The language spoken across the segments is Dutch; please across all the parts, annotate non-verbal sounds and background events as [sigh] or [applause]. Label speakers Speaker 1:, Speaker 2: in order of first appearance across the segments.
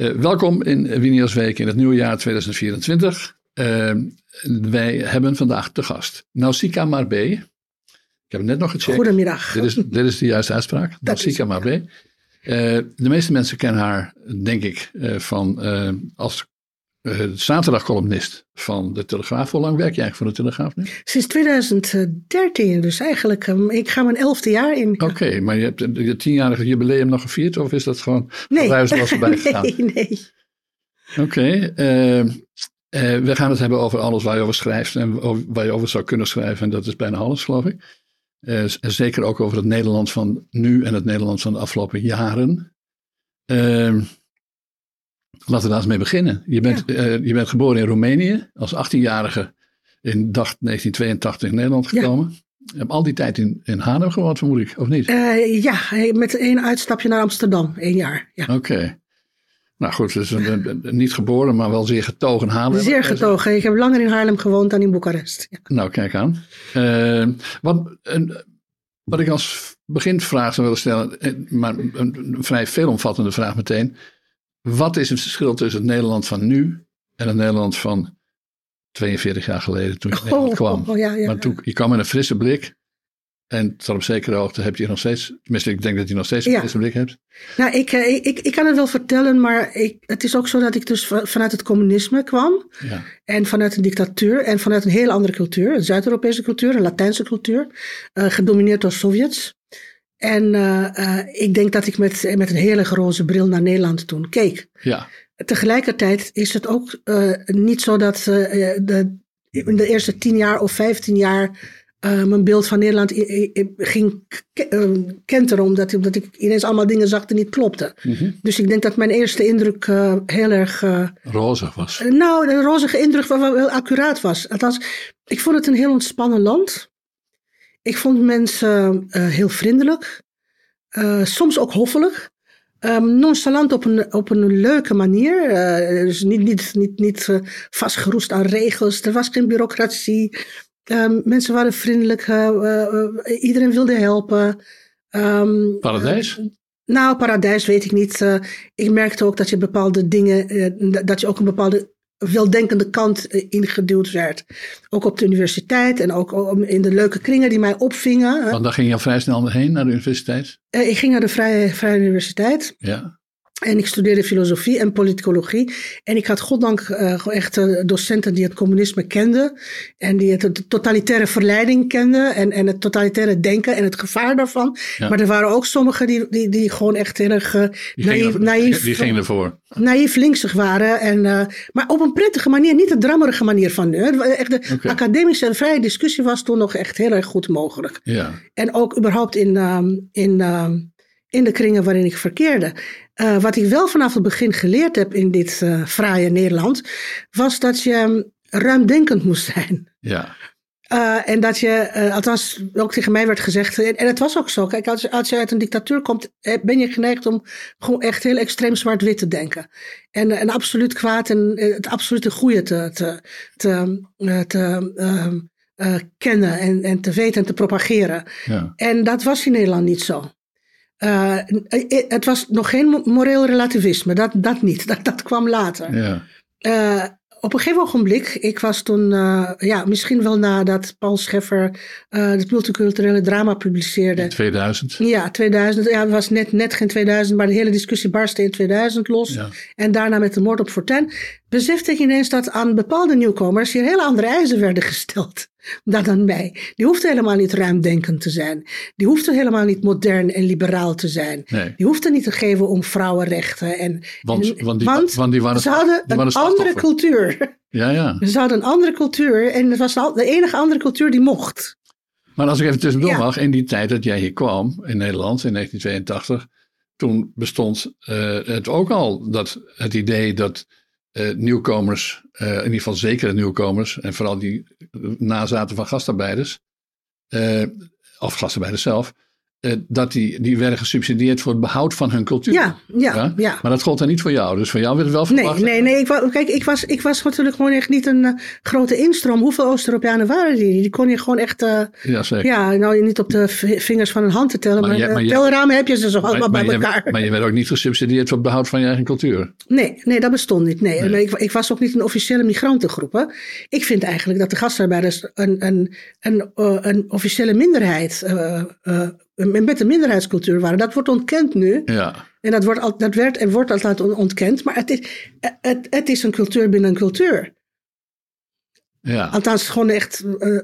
Speaker 1: welkom in Winios Week in het nieuwe jaar 2024. wij hebben vandaag te gast Nausicaa Marbe. Ik heb het net nog gecheckt.
Speaker 2: Goedemiddag.
Speaker 1: Dit is, dit is de juiste uitspraak. Nausicaa Marbe. de meeste mensen kennen haar, denk ik, van als uh, zaterdagcolumnist van de Telegraaf. Hoe lang werk je eigenlijk voor de Telegraaf nu?
Speaker 2: Sinds 2013, dus eigenlijk, um, ik ga mijn elfde jaar in.
Speaker 1: Oké, maar je hebt je tienjarige jubileum nog gevierd of is dat gewoon
Speaker 2: nee.
Speaker 1: was [laughs] erbij
Speaker 2: nee,
Speaker 1: gegaan?
Speaker 2: nee.
Speaker 1: Oké, okay, uh, uh, we gaan het hebben over alles waar je over schrijft en waar je over zou kunnen schrijven. En dat is bijna alles, geloof ik. Zeker ook over het Nederland van nu en het Nederland van de afgelopen jaren. Uh, Laten we daar eens mee beginnen. Je bent, ja. uh, je bent geboren in Roemenië als 18-jarige in dacht 1982 in Nederland gekomen. Ja. Je hebt al die tijd in, in Haarlem gewoond, vermoed ik, of niet?
Speaker 2: Uh, ja, met één uitstapje naar Amsterdam, één jaar. Ja.
Speaker 1: Oké. Okay. Nou goed, dus niet geboren, maar wel zeer getogen Haarlem.
Speaker 2: Zeer getogen. Ik heb langer in Haarlem gewoond dan in Boekarest. Ja.
Speaker 1: Nou, kijk aan. Uh, wat, een, wat ik als beginvraag zou willen stellen, maar een, een vrij veelomvattende vraag meteen. Wat is het verschil tussen het Nederland van nu en het Nederland van 42 jaar geleden toen je in Nederland kwam?
Speaker 2: Oh, oh, ja, ja,
Speaker 1: maar toen, je kwam met een frisse blik. En tot op zekere hoogte heb je nog steeds, tenminste ik denk dat je nog steeds een frisse blik hebt.
Speaker 2: Nou, ik, ik, ik, ik kan het wel vertellen, maar ik, het is ook zo dat ik dus vanuit het communisme kwam.
Speaker 1: Ja.
Speaker 2: En vanuit een dictatuur en vanuit een heel andere cultuur. Een Zuid-Europese cultuur, een Latijnse cultuur. Uh, gedomineerd door Sovjets. En uh, uh, ik denk dat ik met, met een hele roze bril naar Nederland toen keek.
Speaker 1: Ja.
Speaker 2: Tegelijkertijd is het ook uh, niet zo dat de, in de eerste tien jaar of vijftien jaar mijn beeld van Nederland ging kenteren. Omdat, omdat ik ineens allemaal dingen zag die niet klopten.
Speaker 1: Mm -hmm.
Speaker 2: Dus ik denk dat mijn eerste indruk heel erg...
Speaker 1: rozig was.
Speaker 2: nou, de rozige indruk wel, wel accuraat was. Althans, ik vond het een heel ontspannen land. Ik vond mensen uh, heel vriendelijk, uh, soms ook hoffelijk. Um, nonchalant op een, op een leuke manier. Uh, dus niet, niet, niet, niet vastgeroest aan regels. Er was geen bureaucratie. Um, mensen waren vriendelijk. iedereen wilde helpen. Um,
Speaker 1: Paradijs?
Speaker 2: nou, paradijs weet ik niet. ik merkte ook dat je bepaalde dingen, dat je ook een bepaalde weldenkende kant ingeduwd werd. Ook op de universiteit en ook in de leuke kringen die mij opvingen.
Speaker 1: Want daar ging je al vrij snel heen naar de universiteit?
Speaker 2: Ik ging naar de Vrije, Vrije Universiteit.
Speaker 1: Ja.
Speaker 2: En ik studeerde filosofie en politicologie. En ik had goddank uh, echt uh, docenten die het communisme kenden. En die het, de totalitaire verleiding kenden. En, en het totalitaire denken en het gevaar daarvan.
Speaker 1: Ja.
Speaker 2: Maar er waren ook sommigen die, die, die gewoon echt heel erg uh,
Speaker 1: Die
Speaker 2: naïef, naïef,
Speaker 1: die gingen ervoor.
Speaker 2: naïef linksig waren. En, maar op een prettige manier, niet de drammerige manier van nu. Echt de academische en vrije discussie was toen nog echt heel erg goed mogelijk.
Speaker 1: Ja.
Speaker 2: En ook überhaupt in, um, in, um, in de kringen waarin ik verkeerde. Uh, wat ik wel vanaf het begin geleerd heb in dit uh, fraaie Nederland, was dat je um, ruimdenkend moest zijn.
Speaker 1: Ja.
Speaker 2: Uh, en dat je, althans ook tegen mij werd gezegd, en, en het was ook zo. Kijk, als, als je uit een dictatuur komt, ben je geneigd om gewoon echt heel extreem zwart-wit te denken. En, en absoluut kwaad en het absolute goede te, te, te, te uh, kennen en, en te weten en te propageren.
Speaker 1: Ja.
Speaker 2: En dat was in Nederland niet zo. Uh, het was nog geen moreel relativisme, dat, dat niet. [laughs] Dat, dat kwam later.
Speaker 1: Ja.
Speaker 2: Uh, op een gegeven ogenblik, ik was toen, uh, ja, misschien wel nadat Paul Scheffer het multiculturele drama publiceerde.
Speaker 1: In 2000.
Speaker 2: Ja, 2000. Ja, het was net, net geen 2000, maar de hele discussie barstte in 2000 los.
Speaker 1: Ja.
Speaker 2: En daarna met de moord op Fortuyn besefte ik ineens dat aan bepaalde nieuwkomers hier hele andere eisen werden gesteld dan aan mij. Die hoefde helemaal niet ruimdenkend te zijn. Die hoefde helemaal niet modern en liberaal te zijn.
Speaker 1: Nee.
Speaker 2: Die hoefde niet te geven om vrouwenrechten. En,
Speaker 1: Want,
Speaker 2: en,
Speaker 1: want, die,
Speaker 2: want
Speaker 1: want die waren,
Speaker 2: ze hadden
Speaker 1: die waren
Speaker 2: een andere cultuur.
Speaker 1: Ja, ja.
Speaker 2: Ze hadden een andere cultuur en het was de enige andere cultuur die mocht.
Speaker 1: Maar als ik even tussendoor
Speaker 2: Ja.
Speaker 1: mag, in die tijd dat jij hier kwam in Nederland in 1982, toen bestond eh, het ook al dat het idee dat eh, nieuwkomers, eh, in ieder geval zekere nieuwkomers, en vooral die nazaten van gastarbeiders, eh, of gastarbeiders zelf, eh, dat die, die werden gesubsidieerd voor het behoud van hun cultuur.
Speaker 2: Ja, ja, ja.
Speaker 1: Maar dat gold dan niet voor jou. Dus voor jou werd het wel
Speaker 2: Nee,
Speaker 1: verwacht.
Speaker 2: nee, nee. Ik, wa- kijk, ik was, ik was natuurlijk gewoon echt niet een eh, grote instroom. Hoeveel Oost-Europeanen waren die? Die kon je gewoon echt, eh,
Speaker 1: Ja, zeker.
Speaker 2: ja, nou niet op de vingers van een hand te tellen.
Speaker 1: Maar
Speaker 2: Maar,
Speaker 1: jij-
Speaker 2: telramen heb je ze zo allemaal bij
Speaker 1: je,
Speaker 2: elkaar.
Speaker 1: maar je werd ook niet gesubsidieerd voor het behoud van je eigen cultuur.
Speaker 2: Nee, nee, dat bestond niet. Nee, nee. ik, ik was ook niet een officiële migrantengroep. Hè. Ik vind eigenlijk dat de gastarbeiders een, een, een, eh, een officiële minderheid, met een minderheidscultuur waren. Dat wordt ontkend nu.
Speaker 1: Ja,
Speaker 2: En dat, wordt al, dat werd en wordt altijd on- ontkend. Maar het is, het, het is een cultuur binnen een cultuur.
Speaker 1: Ja,
Speaker 2: Althans, gewoon echt, eh,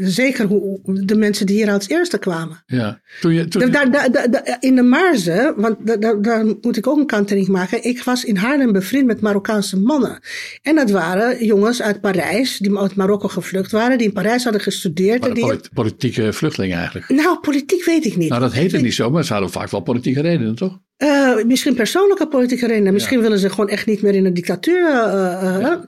Speaker 2: zeker hoe, de mensen die hier als eerste kwamen.
Speaker 1: ja. Toen je, toen,
Speaker 2: Da- da- da- da- in de Marze, want da- da- daar moet ik ook een kanttekening maken. Ik was in Haarlem bevriend met Marokkaanse mannen. En dat waren jongens uit Parijs, die uit Marokko gevlucht waren, die in Parijs hadden gestudeerd.
Speaker 1: maar
Speaker 2: En die,
Speaker 1: polit- politieke vluchtelingen eigenlijk.
Speaker 2: nou, politiek weet ik niet.
Speaker 1: Nou, dat heette niet zo, maar ze hadden vaak wel politieke redenen, toch?
Speaker 2: Eh, misschien persoonlijke politieke redenen. Misschien willen ze gewoon echt niet meer in een dictatuur. eh, eh,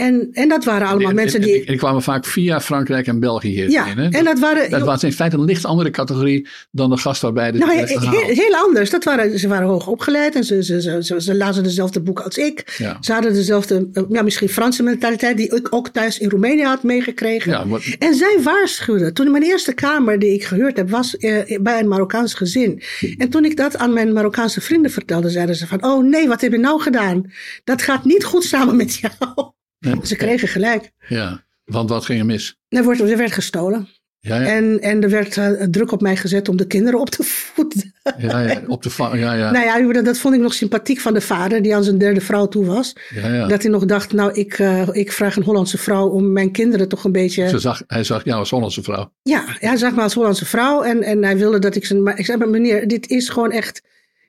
Speaker 2: en, en dat waren allemaal
Speaker 1: En-
Speaker 2: mensen
Speaker 1: en-
Speaker 2: die.
Speaker 1: En kwamen vaak via Frankrijk en België hierheen.
Speaker 2: ja,
Speaker 1: hè?
Speaker 2: en dat waren.
Speaker 1: Dat was in feite een licht andere categorie dan de gastarbeiders.
Speaker 2: Nou,
Speaker 1: die
Speaker 2: he- heel anders. Dat waren, ze waren hoog opgeleid en ze, ze, ze, ze, ze lazen dezelfde boeken als ik.
Speaker 1: Ja.
Speaker 2: Ze hadden dezelfde, eh, ja, misschien Franse mentaliteit, die ik ook thuis in Roemenië had meegekregen.
Speaker 1: Ja, maar-
Speaker 2: En zij waarschuwden. Toen mijn eerste kamer die ik gehuurd heb, was eh, bij een Marokkaans gezin. En toen ik dat aan mijn Marokkaanse vrienden vertelde, zeiden ze van, oh nee, wat heb je nou gedaan? Dat gaat niet goed samen met jou. Ze kregen gelijk.
Speaker 1: ja, want wat ging er mis?
Speaker 2: Er, wordt, er werd gestolen.
Speaker 1: Ja, ja,
Speaker 2: En, en er werd eh, druk op mij gezet om de kinderen op te voeden.
Speaker 1: ja, ja, op de ja, ja,
Speaker 2: Nou ja, dat, dat vond ik nog sympathiek van de vader, die aan zijn derde vrouw toe was.
Speaker 1: ja, ja.
Speaker 2: Dat hij nog dacht, nou, ik, eh, ik vraag een Hollandse vrouw om mijn kinderen toch een beetje...
Speaker 1: Ze zag, hij zag jou als Hollandse vrouw.
Speaker 2: Ja, hij zag me als Hollandse vrouw en, en hij wilde dat ik zijn... Maar ik zei, maar meneer, dit is gewoon echt...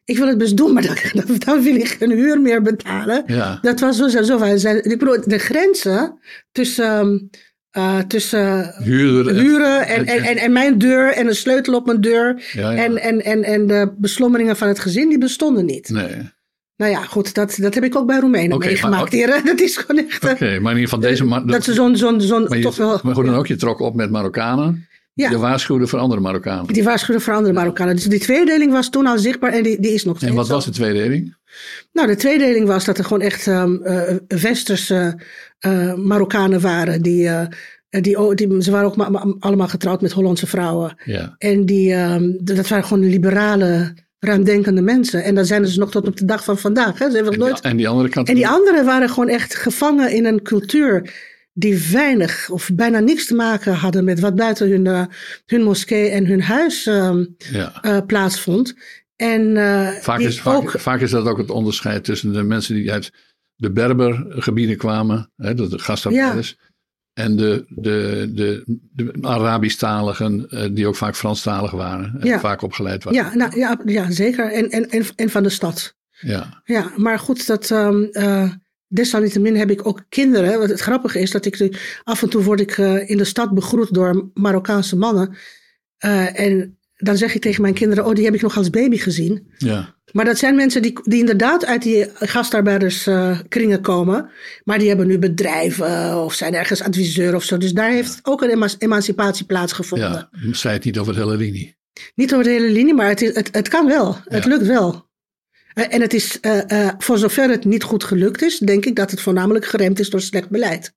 Speaker 2: Ik wil het best doen, maar dan, dan wil ik geen huur meer betalen.
Speaker 1: Ja,
Speaker 2: Dat was zo, zo, ik bedoel, de grenzen tussen, ehm, eh, tussen huren en, en, en, en mijn deur en een sleutel op mijn deur...
Speaker 1: Ja, ja.
Speaker 2: En, en, en, en de beslommeringen van het gezin, die bestonden niet.
Speaker 1: Nee.
Speaker 2: Nou ja, goed, dat, dat heb ik ook bij Roemenen meegemaakt.
Speaker 1: maar-
Speaker 2: heren. [laughs] Dat is gewoon echt... eh,
Speaker 1: Oké, maar in ieder geval deze man.
Speaker 2: dat ze zo'n zo'n zo'n toch wel...
Speaker 1: maar goed, dan ook, je trok op met Marokkanen.
Speaker 2: Ja.
Speaker 1: Je waarschuwde voor andere Marokkanen.
Speaker 2: Die waarschuwden voor andere Marokkanen. Dus die tweedeling was toen al zichtbaar en die, die is nog steeds
Speaker 1: En wat was de tweedeling?
Speaker 2: Nou, de tweedeling was dat er gewoon echt eh, westerse eh, Marokkanen waren. Die, eh, die, die, ze waren ook ma- ma- allemaal getrouwd met Hollandse vrouwen.
Speaker 1: Ja.
Speaker 2: En die, ehm, dat waren gewoon liberale, ruimdenkende mensen. En dat zijn ze nog tot op de dag van vandaag. Hè. Ze hebben
Speaker 1: En die,
Speaker 2: nooit...
Speaker 1: en die andere kant.
Speaker 2: En die anderen waren gewoon echt gevangen in een cultuur die weinig of bijna niks te maken hadden met wat buiten hun, eh, hun moskee en hun huis ehm,
Speaker 1: Ja.
Speaker 2: eh, plaatsvond. En eh,
Speaker 1: Vaak is, vaak,
Speaker 2: ook,
Speaker 1: vaak is dat ook het onderscheid tussen de mensen die uit de Berbergebieden kwamen, hè, de, de gastarbeiders, en de, de, de, de Arabisch-taligen, die ook vaak Franstalig waren en
Speaker 2: Ja.
Speaker 1: vaak opgeleid waren.
Speaker 2: ja, nou, ja, ja, zeker. En, en, en, en van de stad.
Speaker 1: Ja.
Speaker 2: Ja, maar goed, dat, ehm eh, desalniettemin heb ik ook kinderen. Want het grappige is dat ik af en toe word ik eh, in de stad begroet door Marokkaanse mannen. Eh, en dan zeg ik tegen mijn kinderen, oh, die heb ik nog als baby gezien.
Speaker 1: ja.
Speaker 2: Maar dat zijn mensen die, die inderdaad uit die gastarbeiderskringen komen. Maar die hebben nu bedrijven of zijn ergens adviseur of zo. Dus daar heeft ook een ema- emancipatie plaatsgevonden.
Speaker 1: ja. Zei het niet over het hele linie.
Speaker 2: Niet over de hele linie, maar het, is, het, het kan wel. Het lukt wel. Eh, En het is, eh, eh, voor zover het niet goed gelukt is, denk ik dat het voornamelijk geremd is door slecht beleid.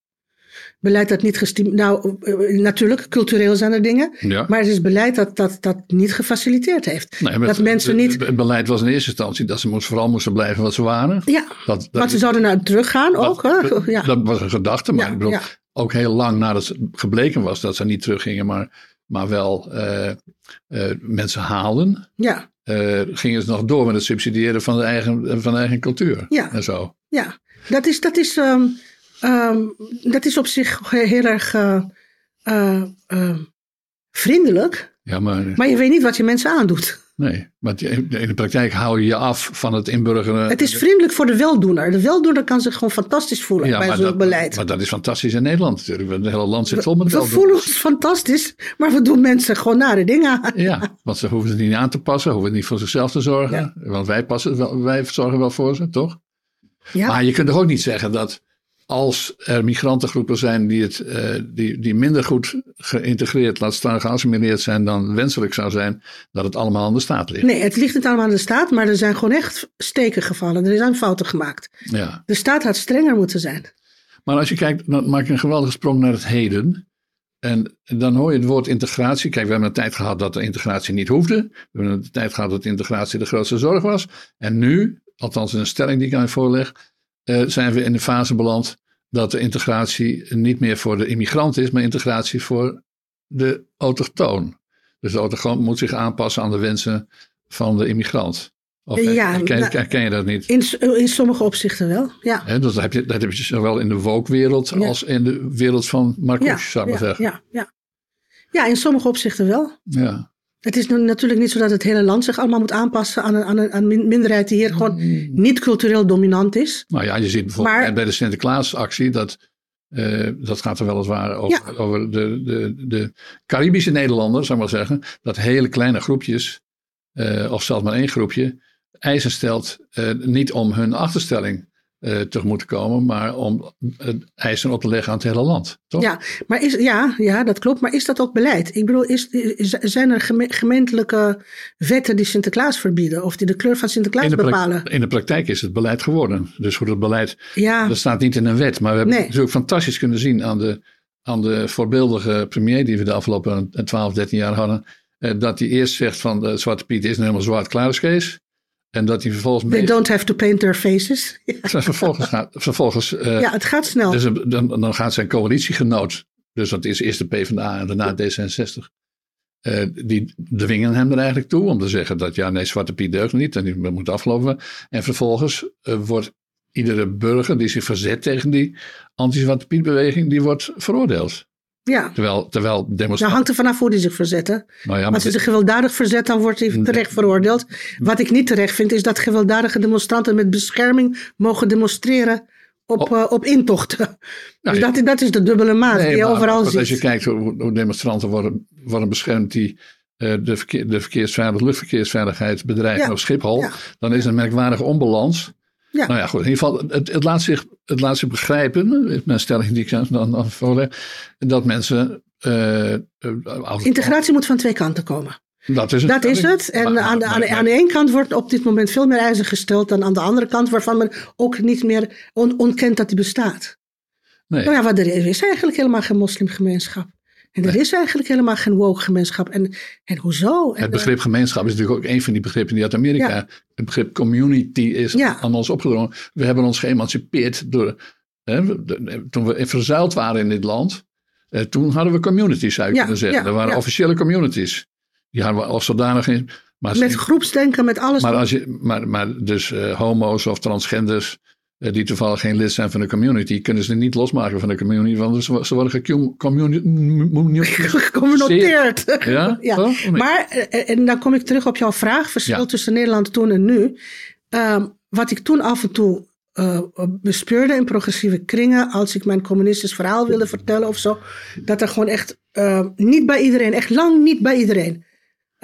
Speaker 2: Beleid dat niet gestimuleerd. Nou, natuurlijk, cultureel zijn er dingen.
Speaker 1: Ja.
Speaker 2: Maar het is beleid dat dat, dat niet gefaciliteerd heeft.
Speaker 1: Nee,
Speaker 2: dat
Speaker 1: het,
Speaker 2: mensen niet.
Speaker 1: Het beleid was in eerste instantie dat ze moest, vooral moesten blijven wat ze waren.
Speaker 2: Ja,
Speaker 1: Dat, dat,
Speaker 2: want ze zouden naar teruggaan ook.
Speaker 1: dat,
Speaker 2: Hè? Ja.
Speaker 1: dat was een gedachte, maar
Speaker 2: Ja,
Speaker 1: ik bedoel,
Speaker 2: ja.
Speaker 1: ook heel lang nadat het gebleken was dat ze niet teruggingen, maar, maar wel mensen haalden,
Speaker 2: ja,
Speaker 1: eh, gingen ze nog door met het subsidiëren van de eigen, van de eigen cultuur.
Speaker 2: Ja.
Speaker 1: En zo.
Speaker 2: ja. Dat is, dat is, ehm, ehm, dat is op zich heel erg eh, eh, eh, vriendelijk.
Speaker 1: Ja, maar,
Speaker 2: Maar je weet niet wat je mensen aandoet.
Speaker 1: Nee, maar in de praktijk hou je je af van het inburgeren.
Speaker 2: Het is vriendelijk voor de weldoener. De weldoener kan zich gewoon fantastisch voelen
Speaker 1: ja,
Speaker 2: bij zo'n beleid.
Speaker 1: Maar dat is fantastisch in Nederland natuurlijk. Het hele land zit vol met
Speaker 2: we
Speaker 1: weldoeners.
Speaker 2: voelen ons fantastisch, maar we doen mensen gewoon nare dingen aan.
Speaker 1: Ja, want ze hoeven het niet aan te passen, hoeven niet voor zichzelf te zorgen.
Speaker 2: Ja.
Speaker 1: Want wij, passen, wij zorgen wel voor ze, toch?
Speaker 2: Ja,
Speaker 1: Maar je kunt toch ook niet zeggen dat als er migrantengroepen zijn die, het, uh, die, die minder goed geïntegreerd, laat staan geassimileerd zijn dan wenselijk zou zijn, dat het allemaal aan de staat ligt.
Speaker 2: Nee, het ligt niet allemaal aan de staat, maar er zijn gewoon echt steken gevallen. Er zijn fouten gemaakt.
Speaker 1: Ja.
Speaker 2: De staat had strenger moeten zijn.
Speaker 1: Maar als je kijkt, dan maak je een geweldige sprong naar het heden. En dan hoor je het woord integratie. Kijk, we hebben een tijd gehad dat de integratie niet hoefde. We hebben een tijd gehad dat integratie de grootste zorg was. En nu, althans in een stelling die ik aan je voorleg, zijn we in de fase beland dat de integratie niet meer voor de immigrant is, maar integratie voor de autochtoon. Dus de autochtoon moet zich aanpassen aan de wensen van de immigrant. Of ja, ken, nou, je dat niet?
Speaker 2: In, in sommige opzichten wel, ja.
Speaker 1: He, dat, heb je, dat heb je zowel in de woke-wereld als in de wereld van Marcus, ja, zou ik maar zeggen.
Speaker 2: Ja, ja. ja, in sommige opzichten wel.
Speaker 1: Ja.
Speaker 2: Het is natuurlijk niet zo dat het hele land zich allemaal moet aanpassen aan een, aan een, aan een minderheid die hier gewoon mm. niet cultureel dominant is.
Speaker 1: Nou ja, je ziet bijvoorbeeld bij de Sinterklaasactie dat, uh, dat gaat er weliswaar over, over de, de, de Caribische Nederlanders, zou ik maar zeggen, dat hele kleine groepjes, uh, of zelfs maar één groepje, eisen stelt uh, niet om hun achterstelling uh, tegemoet te komen, maar om eisen op te leggen aan het hele land. Toch?
Speaker 2: Ja, maar is, ja, ja, dat klopt. Maar is dat ook beleid? Ik bedoel, is, zijn er gemeentelijke wetten die Sinterklaas verbieden of die de kleur van Sinterklaas
Speaker 1: in
Speaker 2: bepalen?
Speaker 1: In de praktijk is het beleid geworden. Dus hoe dat beleid, ja. dat staat niet in een wet. Maar we hebben nee. natuurlijk fantastisch kunnen zien aan de, aan de voorbeeldige premier die we de afgelopen 12, 13 jaar hadden. Eh, dat hij eerst zegt van de Zwarte Piet is nou helemaal zwart kluiskees. En dat hij vervolgens.
Speaker 2: They don't have to paint their faces. [laughs]
Speaker 1: vervolgens gaat. Vervolgens, uh,
Speaker 2: ja, het gaat snel.
Speaker 1: Dus dan, dan gaat zijn coalitiegenoot. Dus dat is eerst de PvdA en daarna D66. Uh, die dwingen hem er eigenlijk toe om te zeggen dat ja, nee, Zwarte Piet deugt niet en die moet afgelopen. En vervolgens uh, wordt iedere burger die zich verzet tegen die anti-Zwarte Piet beweging, die wordt veroordeeld.
Speaker 2: Ja.
Speaker 1: Terwijl, terwijl demonstranten...
Speaker 2: Nou hangt er vanaf hoe die zich verzetten. Nou ja, Als hij zich gewelddadig verzet, dan wordt hij terecht veroordeeld. Wat ik niet terecht vind, is dat gewelddadige demonstranten met bescherming mogen demonstreren op, uh, op intochten. dus dat, dat is de dubbele maat die je overal ziet.
Speaker 1: Als je kijkt hoe, hoe demonstranten worden, worden beschermd die uh, de, verkeer, de verkeersveilig, luchtvoorsveiligheid bedrijven op Schiphol, dan is een merkwaardige onbalans. Ja. Nou ja, goed. In ieder geval, het, het, laat, zich, het laat zich begrijpen, mijn stelling die ik dan, voorleg, dat mensen. Uh,
Speaker 2: Integratie moet van twee kanten komen.
Speaker 1: Dat is het.
Speaker 2: Dat is het. En maar, aan, de, aan, de, aan de ene kant wordt op dit moment veel meer eisen gesteld dan aan de andere kant, waarvan men ook niet meer on, ontkent dat die bestaat. Nee. Nou ja, wat er is eigenlijk helemaal geen moslimgemeenschap. En er is eigenlijk helemaal geen woke gemeenschap. En, en hoezo?
Speaker 1: het begrip gemeenschap is natuurlijk ook een van die begrippen die uit Amerika. Het begrip community is aan ons opgedrongen. We hebben ons geëmancipeerd door. Hè, toen we verzuild waren in dit land. Eh, toen hadden we communities, zou je kunnen zeggen. er waren officiële communities. Die hadden we als zodanig in.
Speaker 2: Maar met groepsdenken, met alles.
Speaker 1: Maar, als je, maar, maar dus uh, homo's of transgenders eh, die toevallig geen lid zijn van de community, kunnen ze niet losmaken van de community, want ze worden
Speaker 2: gecommuniceerd. [laughs] Ja? [laughs] ja. Maar, eh, en dan kom ik terug op jouw vraag, verschil tussen Nederland toen en nu. Um, wat ik toen af en toe uh, bespeurde in progressieve kringen, als ik mijn communistisch verhaal wilde vertellen of zo, dat er gewoon echt uh, niet bij iedereen, echt lang niet bij iedereen,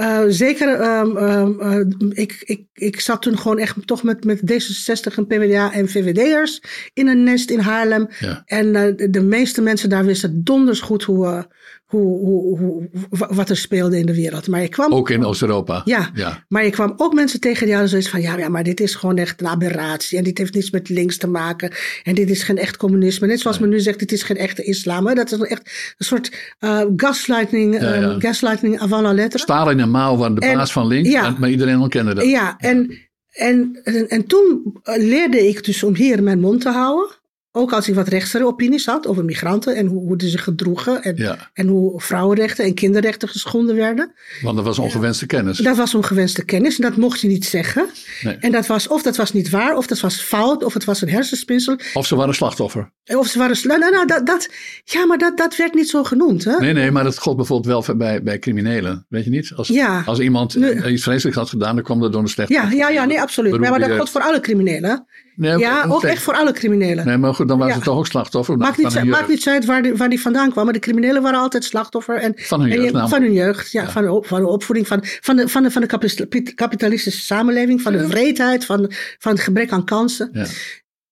Speaker 2: uh, zeker, um, um, uh, ik, ik, ik zat toen gewoon echt toch met, met D66 en PvdA en VVD'ers in een nest in Haarlem. Ja. En uh, de, de, meeste mensen daar wisten donders goed hoe, hoe, hoe, hoe, wat er speelde in de wereld. Maar ik kwam,
Speaker 1: ook in Oost-Europa.
Speaker 2: Ja, ja, maar je kwam ook mensen tegen die hadden zoiets van... Ja, ja, maar dit is gewoon echt een aberratie. En dit heeft niets met links te maken. En dit is geen echt communisme. Net zoals men nu zegt, dit is geen echte islam. Hè? Dat is echt een soort uh, gaslighting, ja. Um, gaslighting avant la lettre.
Speaker 1: Stalin en Mao waren de en, baas van links. Ja, maar iedereen kende dat.
Speaker 2: Ja, en, en, en, en toen leerde ik dus om hier mijn mond te houden. Ook als ik wat rechtse opinies had over migranten en hoe, hoe ze zich gedroegen. En, en hoe vrouwenrechten en kinderrechten geschonden werden.
Speaker 1: Want dat was ongewenste kennis.
Speaker 2: Dat was ongewenste kennis en dat mocht je niet zeggen. Nee. En dat was, of dat was niet waar, of dat was fout, of het was een hersenspinsel.
Speaker 1: Of ze waren slachtoffer.
Speaker 2: Of ze waren nou, nou, nou, dat, dat, ja, maar dat, dat werd niet zo genoemd. Hè?
Speaker 1: Nee, nee, maar dat gold bijvoorbeeld wel bij, bij criminelen. Weet je niet? Als, ja. als iemand iets vreselijks had gedaan, dan kwam dat door een slechte.
Speaker 2: Ja, ja, ja, nee, absoluut. Maar, maar dat geldt voor alle criminelen. Nee, ja, ook echt voor alle criminelen.
Speaker 1: Nee, maar goed, dan waren ja. ze toch ook slachtoffer.
Speaker 2: Maakt niet, maakt niet uit waar die, waar die vandaan kwam. Maar de criminelen waren altijd slachtoffer. En,
Speaker 1: van hun jeugd.
Speaker 2: En, van hun jeugd, ja. ja. Van, de op, van de opvoeding. Van, van, de, van, de, van de kapitalistische samenleving. Van de vreedheid. Van, van het gebrek aan kansen. Ja.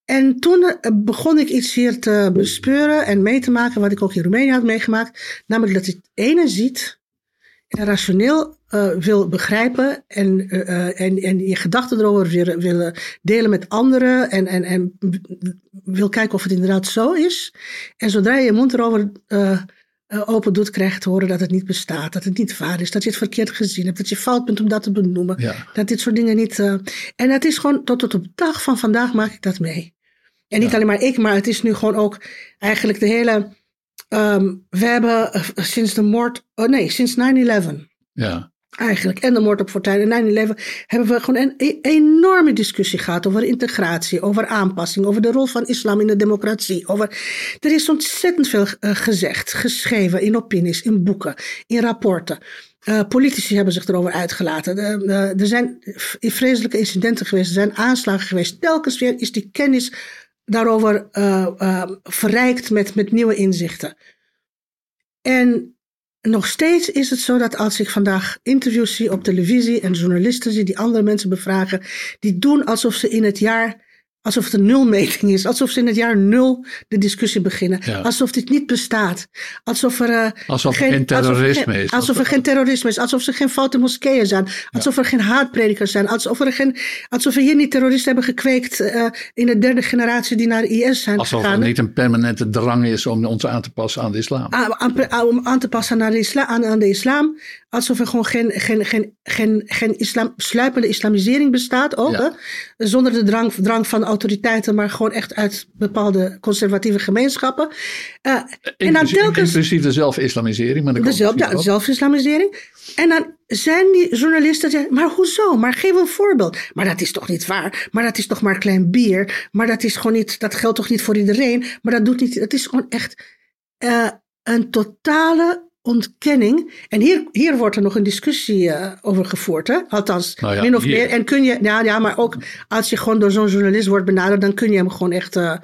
Speaker 2: En toen eh, begon ik iets hier te bespeuren en mee te maken, wat ik ook in Roemenië had meegemaakt. Namelijk dat je het ene ziet en rationeel uh, wil begrijpen en, uh, en, en je gedachten erover willen, willen delen met anderen en, en, en wil kijken of het inderdaad zo is. En zodra je je mond erover uh, open doet, krijg je te horen dat het niet bestaat, dat het niet waar is, dat je het verkeerd gezien hebt, dat je fout bent om dat te benoemen, ja. dat dit soort dingen niet. en het is gewoon tot, tot op de dag van vandaag maak ik dat mee. En niet ja. alleen maar ik, maar het is nu gewoon ook eigenlijk de hele. Um, we hebben sinds de moord. Oh nee, sinds 9-11.
Speaker 1: Ja.
Speaker 2: Eigenlijk. En de moord op Fortuyn en 9-11 hebben we gewoon een e enorme discussie gehad over integratie, over aanpassing, over de rol van islam in de democratie. Over... Er is ontzettend veel uh, gezegd, geschreven in opinies, in boeken, in rapporten. Uh, politici hebben zich erover uitgelaten. Uh, er zijn vreselijke incidenten geweest, er zijn aanslagen geweest. Telkens weer is die kennis daarover verrijkt met, met nieuwe inzichten. En nog steeds is het zo dat als ik vandaag interviews zie op televisie en journalisten zie die andere mensen bevragen, die doen alsof ze in het jaar Alsof het een nulmeting is. Alsof ze in het jaar nul de discussie beginnen. Ja. Alsof dit niet bestaat. Alsof er, uh,
Speaker 1: alsof geen, er geen terrorisme
Speaker 2: alsof,
Speaker 1: is.
Speaker 2: Alsof er geen terrorisme is. Alsof er geen foute moskeeën zijn. Alsof ja. er geen haatpredikers zijn. Alsof, er geen, alsof we hier niet terroristen hebben gekweekt uh, in de derde generatie die naar IS zijn
Speaker 1: alsof
Speaker 2: gegaan.
Speaker 1: Alsof er niet een permanente drang is om ons aan te passen aan de islam.
Speaker 2: Om aan te passen aan de islam. Aan, aan de islam. Alsof er gewoon geen, geen, geen, geen, geen islam, sluipende islamisering bestaat ook. Ja. Hè? Zonder de drang, drang van autoriteiten, maar gewoon echt uit bepaalde conservatieve gemeenschappen. Uh,
Speaker 1: en dan telkens, inclusief de zelfislamisering. Maar
Speaker 2: de, zelf, ja, zelfislamisering. En dan zijn die journalisten zeggen, maar hoezo? Maar geef een voorbeeld. Maar dat is toch niet waar? Maar dat is toch maar klein bier? Maar dat is gewoon niet, dat geldt toch niet voor iedereen? Maar dat doet niet, het is gewoon echt uh, een totale ontkenning. En hier, hier wordt er nog een discussie uh, over gevoerd, hè? althans, nou ja, min of hier. meer. En kun je, ja, ja, maar ook als je gewoon door zo'n journalist wordt benaderd, dan kun je hem gewoon echt. Uh,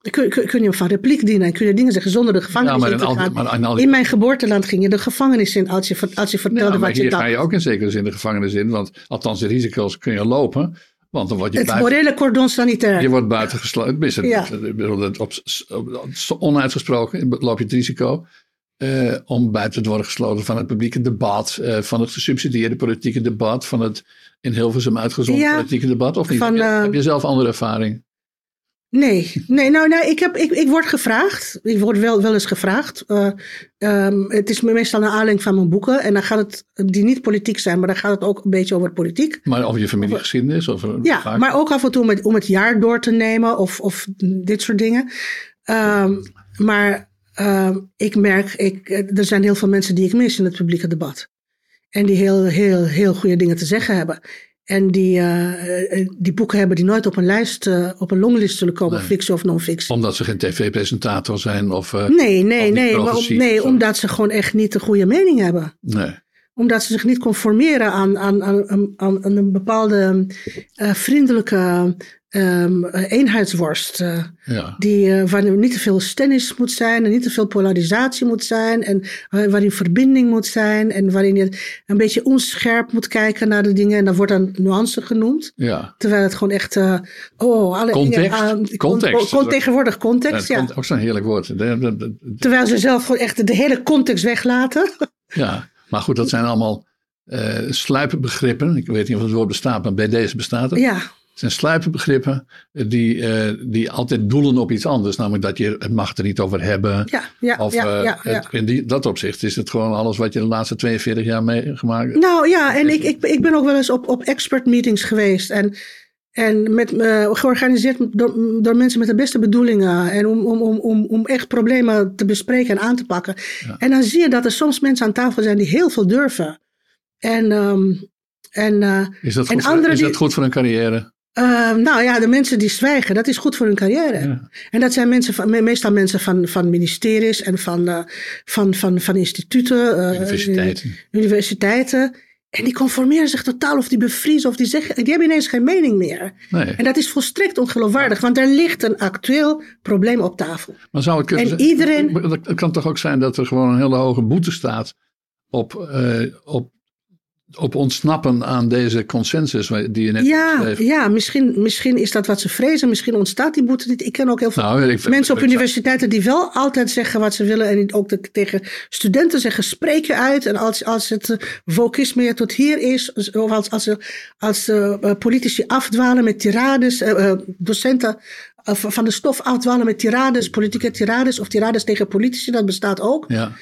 Speaker 2: kun, kun, kun, je hem van repliek dienen en kun je dingen zeggen zonder de gevangenis in te al, gaan. Maar, al, in mijn geboorteland ging je de gevangenis in als je, als je vertelde wat je
Speaker 1: hier
Speaker 2: dacht.
Speaker 1: ga je ook in zekere zin de gevangenis in, want althans de risico's kun je lopen. Want dan word je
Speaker 2: het
Speaker 1: buiten,
Speaker 2: morele cordon sanitair.
Speaker 1: Je wordt buitengesloten. Ja. Op, op, op, onuitgesproken loop je het risico. Uh, om buiten te worden gesloten van het publieke debat, uh, van het gesubsidieerde politieke debat, van het in Hilversum uitgezonden ja, politieke debat, of niet? Van, heb, je, heb, je, zelf andere ervaring?
Speaker 2: Nee, nee nou, nou ik, heb, ik, ik word gevraagd. Ik word wel, wel eens gevraagd. Um, het is meestal naar aanleiding van mijn boeken. En dan gaat het, die niet politiek zijn, maar dan gaat het ook een beetje over politiek.
Speaker 1: Maar over je familiegeschiedenis? Of,
Speaker 2: ja, vaak? maar ook af en toe om het jaar door te nemen of, of dit soort dingen. Um, maar uh, ik merk, ik, er zijn heel veel mensen die ik mis in het publieke debat. En die heel, heel, heel goede dingen te zeggen hebben. En die, uh, die boeken hebben die nooit op een lijst, uh, op een longlist zullen komen, nee. fictie of non-fictie.
Speaker 1: Omdat ze geen tv-presentator zijn of. Uh,
Speaker 2: nee, nee, nee. Maar om, nee, omdat ze gewoon echt niet de goede mening hebben.
Speaker 1: Nee
Speaker 2: omdat ze zich niet conformeren aan, aan, aan, aan, een bepaalde uh, vriendelijke um, eenheidsworst. Uh,
Speaker 1: ja.
Speaker 2: die, uh, waarin niet te veel stennis moet zijn en niet te veel polarisatie moet zijn. En waarin verbinding moet zijn. En waarin je een beetje onscherp moet kijken naar de dingen. En dan wordt dan nuance genoemd.
Speaker 1: Ja.
Speaker 2: Terwijl het gewoon echt. oh, alle
Speaker 1: context.
Speaker 2: Dingen,
Speaker 1: context.
Speaker 2: Con, tegenwoordig context. Ja,
Speaker 1: ja. Ook zo'n heerlijk woord.
Speaker 2: Terwijl ze zelf gewoon echt de hele context weglaten.
Speaker 1: Ja. [laughs] Maar goed, dat zijn allemaal uh, sluipbegrippen. Ik weet niet of het woord bestaat, maar bij deze bestaat het.
Speaker 2: Ja.
Speaker 1: Het zijn sluipbegrippen die, uh, die altijd doelen op iets anders. Namelijk dat je het mag er niet over hebben.
Speaker 2: Ja, ja,
Speaker 1: of,
Speaker 2: ja, ja, ja.
Speaker 1: Het, in die, dat opzicht is het gewoon alles wat je de laatste 42 jaar meegemaakt hebt.
Speaker 2: Nou ja, en ik, ik, ik ben ook wel eens op, op expert meetings geweest. En en met, uh, georganiseerd door, door, mensen met de beste bedoelingen. En om, om, om, om echt problemen te bespreken en aan te pakken.
Speaker 1: Ja.
Speaker 2: En dan zie je dat er soms mensen aan tafel zijn die heel veel durven. En, um, en, uh,
Speaker 1: is dat goed,
Speaker 2: en
Speaker 1: voor, is
Speaker 2: die,
Speaker 1: dat goed voor een carrière?
Speaker 2: Uh, nou ja, de mensen die zwijgen, dat is goed voor hun carrière.
Speaker 1: Ja.
Speaker 2: En dat zijn mensen van, meestal mensen van, van ministeries en van, uh, van, van, van instituten.
Speaker 1: Universiteiten.
Speaker 2: Universiteiten. En die conformeren zich totaal of die bevriezen of die zeggen, die hebben ineens geen mening meer.
Speaker 1: Nee.
Speaker 2: En dat is volstrekt ongeloofwaardig, want er ligt een actueel probleem op tafel.
Speaker 1: Maar zou kunnen,
Speaker 2: en iedereen.
Speaker 1: Het kan toch ook zijn dat er gewoon een hele hoge boete staat op, uh, op op ontsnappen aan deze consensus die je net
Speaker 2: ja. Ja, misschien, misschien is dat wat ze vrezen. Misschien ontstaat die boete niet. Ik ken ook heel veel
Speaker 1: Nou, ik-
Speaker 2: mensen op
Speaker 1: ik-
Speaker 2: universiteiten die wel altijd zeggen wat ze willen. En ook de- tegen studenten zeggen, spreek je uit. En als, als het eh, wokisme tot hier is, of als, als, als eh, politici afdwalen met tirades, eh, docenten van de stof afdwalen met tirades, politieke tirades of tirades tegen politici, dat bestaat ook.
Speaker 1: Ja,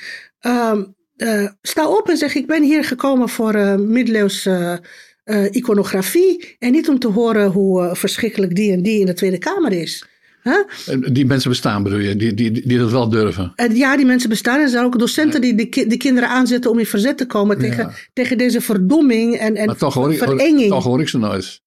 Speaker 2: Ehm, eh, sta op en zeg: Ik ben hier gekomen voor eh middeleeuwse eh, iconografie. En niet om te horen hoe verschrikkelijk die en die in de Tweede Kamer is. Huh?
Speaker 1: Die mensen bestaan bedoel je, die, die, die dat wel durven.
Speaker 2: En ja, die mensen bestaan. Er zijn ook docenten die de, ki- de kinderen aanzetten om in verzet te komen tegen,
Speaker 1: Ja.
Speaker 2: tegen deze verdomming en, en
Speaker 1: Maar toch hoor, ik,
Speaker 2: verenging.
Speaker 1: toch hoor ik ze nooit.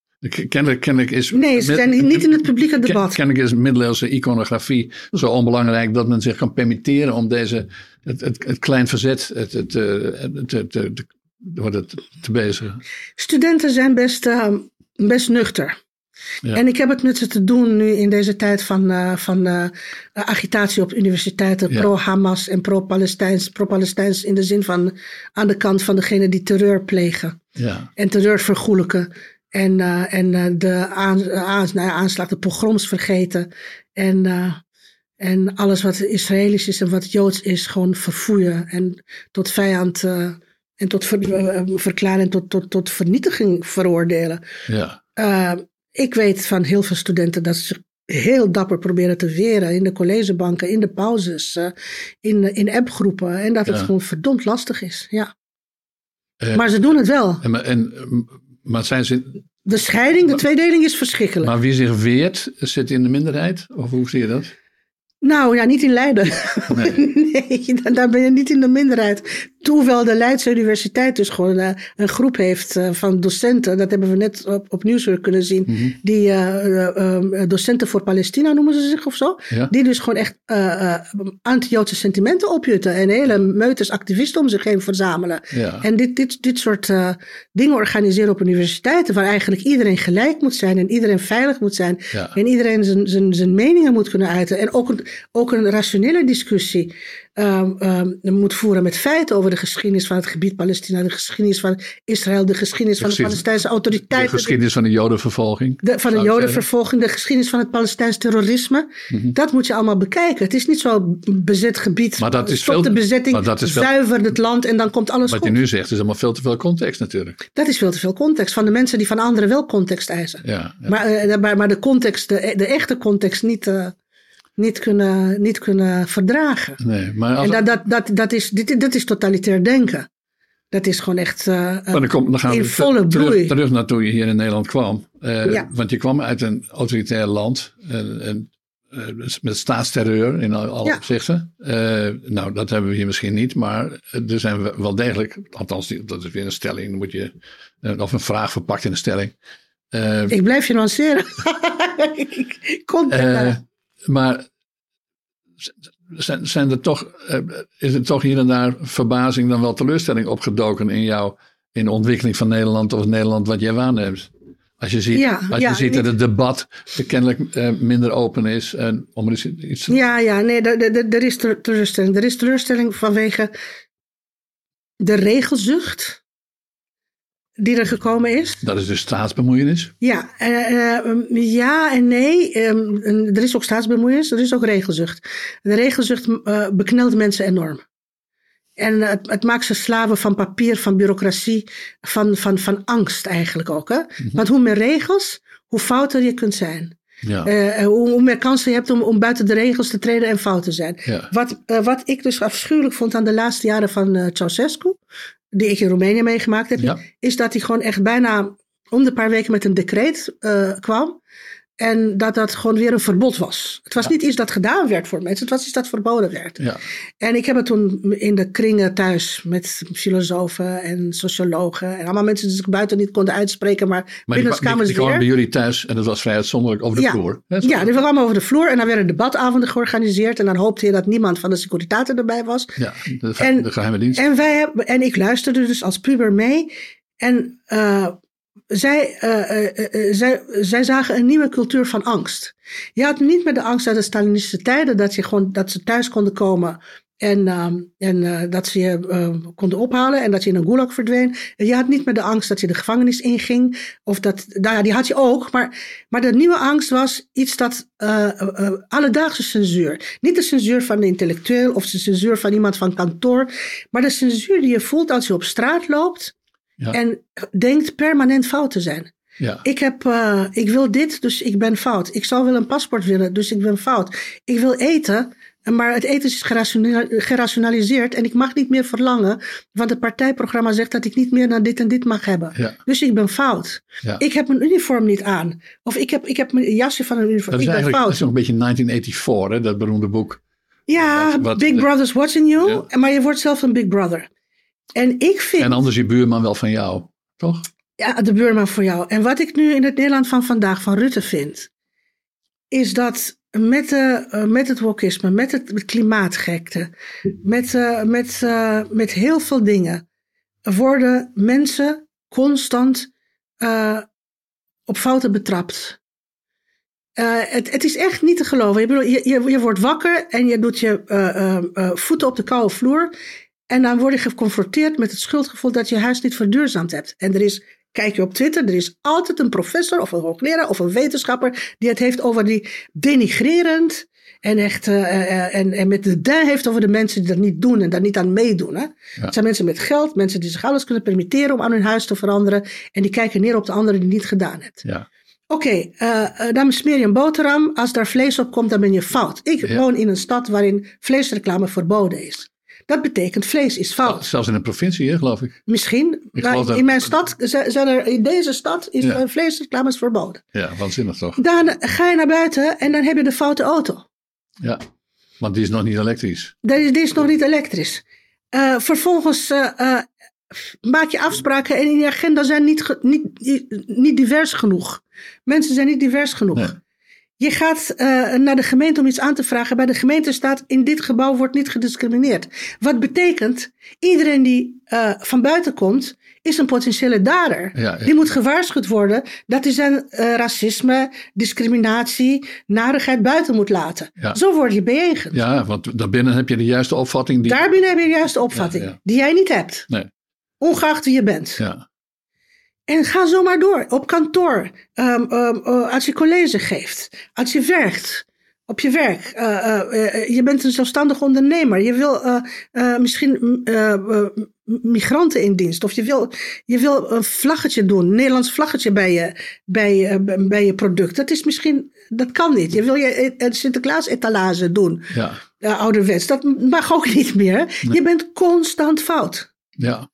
Speaker 1: Kennelijk is,
Speaker 2: Nee, ze zijn niet in het publieke debat.
Speaker 1: Kennelijk is middeleeuwse iconografie zo onbelangrijk dat men zich kan permitteren om deze, het, het, het klein verzet het, het, eh, het, te, te, te, wordt het te bezigen.
Speaker 2: Studenten zijn best, eh, best nuchter.
Speaker 1: Ja.
Speaker 2: En ik heb het met ze te doen nu in deze tijd van, eh, van agitatie op universiteiten.
Speaker 1: Ja.
Speaker 2: Pro-Hamas en pro-Palestijns. Pro-Palestijns in de zin van aan de kant van degene die terreur plegen.
Speaker 1: Ja,
Speaker 2: En terreur vergoelijken. En, en de aan, aan, nou aanslag, de pogroms vergeten. En, en alles wat Israëlisch is en wat Joods is, gewoon verfoeien. En tot vijand eh, en tot ver, eh, verklaren en tot, tot, tot vernietiging veroordelen.
Speaker 1: ja.
Speaker 2: Uh, ik weet van heel veel studenten dat ze heel dapper proberen te weren in de collegebanken, in de pauzes, in, in appgroepen. En dat het
Speaker 1: Ja.
Speaker 2: gewoon verdomd lastig is. Ja.
Speaker 1: Eh,
Speaker 2: maar ze doen het wel.
Speaker 1: En, en, maar, zijn ze,
Speaker 2: De scheiding, de tweedeling is verschrikkelijk.
Speaker 1: maar wie zich weert, zit in de minderheid? Of hoe zie je dat?
Speaker 2: Nou ja, niet in Leiden.
Speaker 1: Nee. [laughs]
Speaker 2: nee, daar- ben je niet in de minderheid. Hoewel de Leidse Universiteit dus gewoon eh, een groep heeft eh, van docenten. Dat hebben we net op, op Nieuwswerk kunnen zien.
Speaker 1: Mhm.
Speaker 2: Die eh, eh, eh, docenten voor Palestina noemen ze zich of zo.
Speaker 1: Ja.
Speaker 2: Die dus gewoon echt eh, anti-Joodse sentimenten opjutten. En hele meuters activisten om zich heen verzamelen.
Speaker 1: Ja.
Speaker 2: En dit, dit, dit soort dingen organiseren op universiteiten. Waar eigenlijk iedereen gelijk moet zijn. En iedereen veilig moet zijn.
Speaker 1: Ja.
Speaker 2: En iedereen zijn, zijn, zijn meningen moet kunnen uiten. En ook een, ook een rationele discussie ehm, ehm, moet voeren met feiten over de geschiedenis van het gebied Palestina. De geschiedenis van Israël. De geschiedenis van de Palestijnse
Speaker 1: De
Speaker 2: autoriteiten.
Speaker 1: geschiedenis van de jodenvervolging.
Speaker 2: De, van de jodenvervolging, de geschiedenis van het Palestijns terrorisme. Dat moet je allemaal bekijken. Het is niet zo bezet gebied.
Speaker 1: Maar dat is veel-
Speaker 2: de bezetting,
Speaker 1: maar dat is veel-
Speaker 2: zuiver het land en dan komt alles
Speaker 1: Wat
Speaker 2: goed.
Speaker 1: je nu zegt is allemaal veel te veel context natuurlijk.
Speaker 2: Dat is veel te veel context van de mensen die van anderen wel context eisen.
Speaker 1: Ja, ja.
Speaker 2: Maar, eh, maar, maar de context, de, de echte context niet, eh, niet, kunnen, niet kunnen verdragen.
Speaker 1: nee, maar als,
Speaker 2: En dat, dat, dat, dat, is, dit, dat is totalitair denken. Dat is gewoon echt eh,
Speaker 1: maar dan, kom, dan gaan
Speaker 2: in
Speaker 1: we
Speaker 2: volle
Speaker 1: terug,
Speaker 2: bloei.
Speaker 1: terug naar toen je hier in Nederland kwam. Eh,
Speaker 2: Ja.
Speaker 1: Want je kwam uit een autoritair land. En, en, eh, met staatsterreur in al- alle
Speaker 2: Ja.
Speaker 1: opzichten. Nou, dat hebben we hier misschien niet. Maar er zijn we wel degelijk. Althans, dat is weer een stelling. Dan moet je, of een vraag verpakt in een stelling.
Speaker 2: Ik blijf je nuanceren. [laughs] Ik- kon
Speaker 1: maar zijn, zijn er toch, eh, is er toch hier en daar verbazing dan wel teleurstelling opgedoken in jou, in de ontwikkeling van Nederland of Nederland wat jij waarneemt? Als je ziet,
Speaker 2: Ja,
Speaker 1: als
Speaker 2: ja,
Speaker 1: je ziet dat het debat kennelijk eh, minder open is. En om er iets te-
Speaker 2: Ja, ja, nee, er- is teleurstelling. Er is teleurstelling vanwege de regelzucht die er gekomen is.
Speaker 1: Dat is dus staatsbemoeienis.
Speaker 2: Ja, eh, eh, ja en nee. Ehm, er is ook staatsbemoeienis, er is ook regelzucht. De regelzucht eh, beknelt mensen enorm. En het, het maakt ze slaven van papier, van bureaucratie, van, van, van angst eigenlijk ook. Hè? Want hoe meer regels, hoe fouter je kunt zijn.
Speaker 1: Ja.
Speaker 2: Hoe, hoe meer kansen je hebt om, om buiten de regels te treden en fout te zijn.
Speaker 1: Ja.
Speaker 2: Wat, wat ik dus afschuwelijk vond aan de laatste jaren van eh Ceausescu, die ik in Roemenië meegemaakt heb,
Speaker 1: Ja.
Speaker 2: is dat hij gewoon echt bijna om de paar weken met een decreet eh, kwam. En dat dat gewoon weer een verbod was. Het was niet iets dat gedaan werd voor mensen, het was iets dat verboden werd.
Speaker 1: ja.
Speaker 2: En ik heb het toen in de kringen thuis met filosofen en sociologen. En allemaal mensen die zich buiten niet konden uitspreken, maar,
Speaker 1: Maar die,
Speaker 2: binnen
Speaker 1: die, die kwamen bij jullie thuis en dat was vrij uitzonderlijk over de
Speaker 2: Ja.
Speaker 1: vloer. hè?
Speaker 2: Ja, die kwamen over de vloer en dan werden debatavonden georganiseerd. En dan hoopte je dat niemand van de securiteiten erbij was.
Speaker 1: Ja, de, ge-
Speaker 2: En-
Speaker 1: de geheime dienst.
Speaker 2: En, wij en ik luisterde dus als puber mee. En eh, zij, eh, eh, eh, zij, zij zagen een nieuwe cultuur van angst. Je had niet meer de angst uit de Stalinistische tijden dat, je gewoon, dat ze thuis konden komen En, ehm, en dat ze je konden ophalen en dat je in een gulag verdween. En je had niet meer de angst dat je de gevangenis inging. Of dat, nou ja, die had je ook. Maar, maar de nieuwe angst was iets dat alledaagse censuur. Niet de censuur van de intellectueel of de censuur van iemand van kantoor. Maar de censuur die je voelt als je op straat loopt. Ja. En denkt permanent fout te zijn. Ja. Ik, heb, ik wil dit, dus ik ben fout. Ik zou wel een paspoort willen, dus ik ben fout. Ik wil eten, maar het eten is gerationaliseerd en ik mag niet meer verlangen, want het partijprogramma zegt dat ik niet meer naar dit en dit mag hebben. Ja. Dus ik ben fout. Ja. Ik heb mijn uniform niet aan. Of ik heb, ik heb mijn jasje van een uniform.
Speaker 1: Dat is
Speaker 2: ik
Speaker 1: ben fout. Dat is nog een beetje 1984, hè, dat beroemde boek.
Speaker 2: Ja, wat, Big Brother's Watching You. Maar je wordt zelf een Big Brother. En ik vind.
Speaker 1: En anders je buurman wel van jou, toch?
Speaker 2: Ja, de buurman voor jou. En wat ik nu in het Nederland van vandaag van Rutte vind, is dat met, de, uh, met het wokisme, met het klimaatgekte, met, uh, met, uh, met heel veel dingen, worden mensen constant op fouten betrapt. het, het is echt niet te geloven. Je, bedoel, je, je, je wordt wakker en je doet je voeten op de koude vloer. En dan word je geconfronteerd met het schuldgevoel dat je huis niet verduurzaamd hebt. En er is Kijk je op Twitter, er is altijd een professor of een hoogleraar of een wetenschapper die het heeft over die denigrerend en echt uh, en, en met de de heeft over de mensen die dat niet doen en daar niet aan meedoen. Hè? Het zijn mensen met geld, mensen die zich alles kunnen permitteren om aan hun huis te veranderen en die kijken neer op de anderen die niet gedaan het. Ja. Oké, okay, uh, dan smeer je een boterham. Als daar vlees op komt, dan ben je fout. Ik woon in een stad waarin vleesreclame verboden is. Dat betekent vlees is fout.
Speaker 1: Zelfs in een provincie, hè, geloof ik.
Speaker 2: Misschien. maar in mijn stad, zijn er, in deze stad is ja. vleesreclames verboden.
Speaker 1: Ja, waanzinnig toch?
Speaker 2: Dan ga je naar buiten en dan heb je de foute auto.
Speaker 1: Ja, want die is nog niet elektrisch.
Speaker 2: Die, die is nog niet elektrisch. Uh, vervolgens uh, uh, maak je afspraken en in je agenda zijn niet, niet, niet divers genoeg. Mensen zijn niet divers genoeg. Nee. Je gaat uh, naar de gemeente om iets aan te vragen. Bij de gemeente staat: in dit gebouw wordt niet gediscrimineerd. Wat betekent, iedereen die uh, van buiten komt, is een potentiële dader. Ja, ja. Die moet gewaarschuwd worden dat hij zijn uh, racisme, discriminatie, narigheid buiten moet laten. Ja. Zo word je beëgend.
Speaker 1: Ja, want daarbinnen heb je de juiste opvatting. Die...
Speaker 2: Daarbinnen heb je de juiste opvatting, die jij niet hebt. Nee. Ongeacht wie je bent. Ja. En ga zo maar door. Op kantoor, um, um, als je college geeft, als je werkt, op je werk. Uh, uh, je bent een zelfstandig ondernemer. Je wil uh, misschien migranten in dienst. Of je wil, je wil een vlaggetje doen, een Nederlands vlaggetje bij je, bij, bij je product. Dat is misschien, dat kan niet. Je wil je een Sinterklaas-etalage doen. Ja. ouderwets. Dat mag ook niet meer. Nee. Je bent constant fout. Ja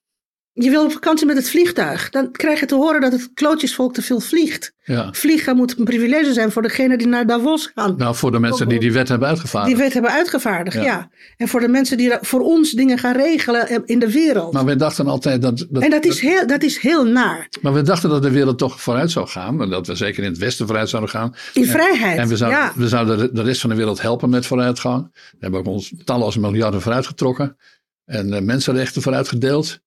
Speaker 2: je wil op vakantie met het vliegtuig. Dan krijg je te horen dat het klootjesvolk te veel vliegt. Ja. Vliegen moet een privilege zijn voor degene die naar Davos gaan.
Speaker 1: Nou, voor de mensen die die wet hebben uitgevaardigd.
Speaker 2: Die wet hebben uitgevaardigd, ja. En voor de mensen die voor ons dingen gaan regelen in de wereld.
Speaker 1: Maar we dachten altijd dat...
Speaker 2: dat en dat is, heel, dat is heel naar.
Speaker 1: Maar we dachten dat de wereld toch vooruit zou gaan. En dat we zeker in het westen vooruit zouden gaan.
Speaker 2: In vrijheid,
Speaker 1: En we zouden,
Speaker 2: ja.
Speaker 1: we zouden de rest van de wereld helpen met vooruitgang. We hebben ook ons talloze miljarden vooruitgetrokken. En uh, mensenrechten vooruitgedeeld.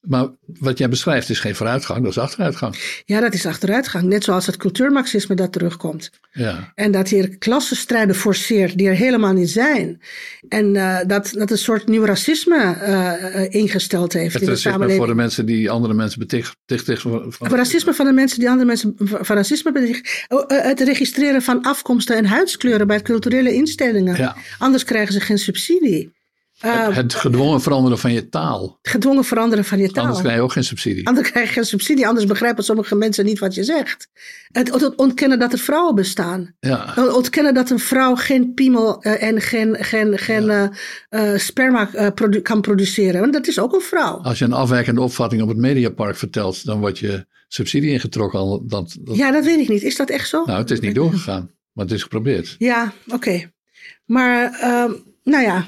Speaker 1: Maar wat jij beschrijft is geen vooruitgang, dat is achteruitgang.
Speaker 2: Ja, dat is achteruitgang. Net zoals het cultuurmarxisme dat terugkomt. Ja. En dat hier klassenstrijden forceert die er helemaal niet zijn. En uh, dat, dat een soort nieuw racisme uh, ingesteld heeft
Speaker 1: het
Speaker 2: in de
Speaker 1: samenleving. voor de mensen die andere mensen betichten.
Speaker 2: Van... Racisme van de mensen die andere mensen van racisme betichten. Oh, het registreren van afkomsten en huidskleuren bij culturele instellingen. Ja. Anders krijgen ze geen subsidie.
Speaker 1: Uh, het gedwongen veranderen van je taal.
Speaker 2: Gedwongen veranderen van je taal.
Speaker 1: Anders krijg je ook geen subsidie.
Speaker 2: Anders krijg je geen subsidie. Anders begrijpen sommige mensen niet wat je zegt. Het ontkennen dat er vrouwen bestaan. Ja. Ontkennen dat een vrouw geen piemel uh, en geen, geen, geen ja. uh, sperma produ kan produceren. Want dat is ook een vrouw.
Speaker 1: Als je een afwijkende opvatting op het Mediapark vertelt, dan wordt je subsidie ingetrokken. Dat, dat...
Speaker 2: Ja, dat weet ik niet. Is dat echt zo?
Speaker 1: Nou, het is niet doorgegaan. Maar het is geprobeerd.
Speaker 2: Ja, oké. Okay. Maar, ehm, nou ja.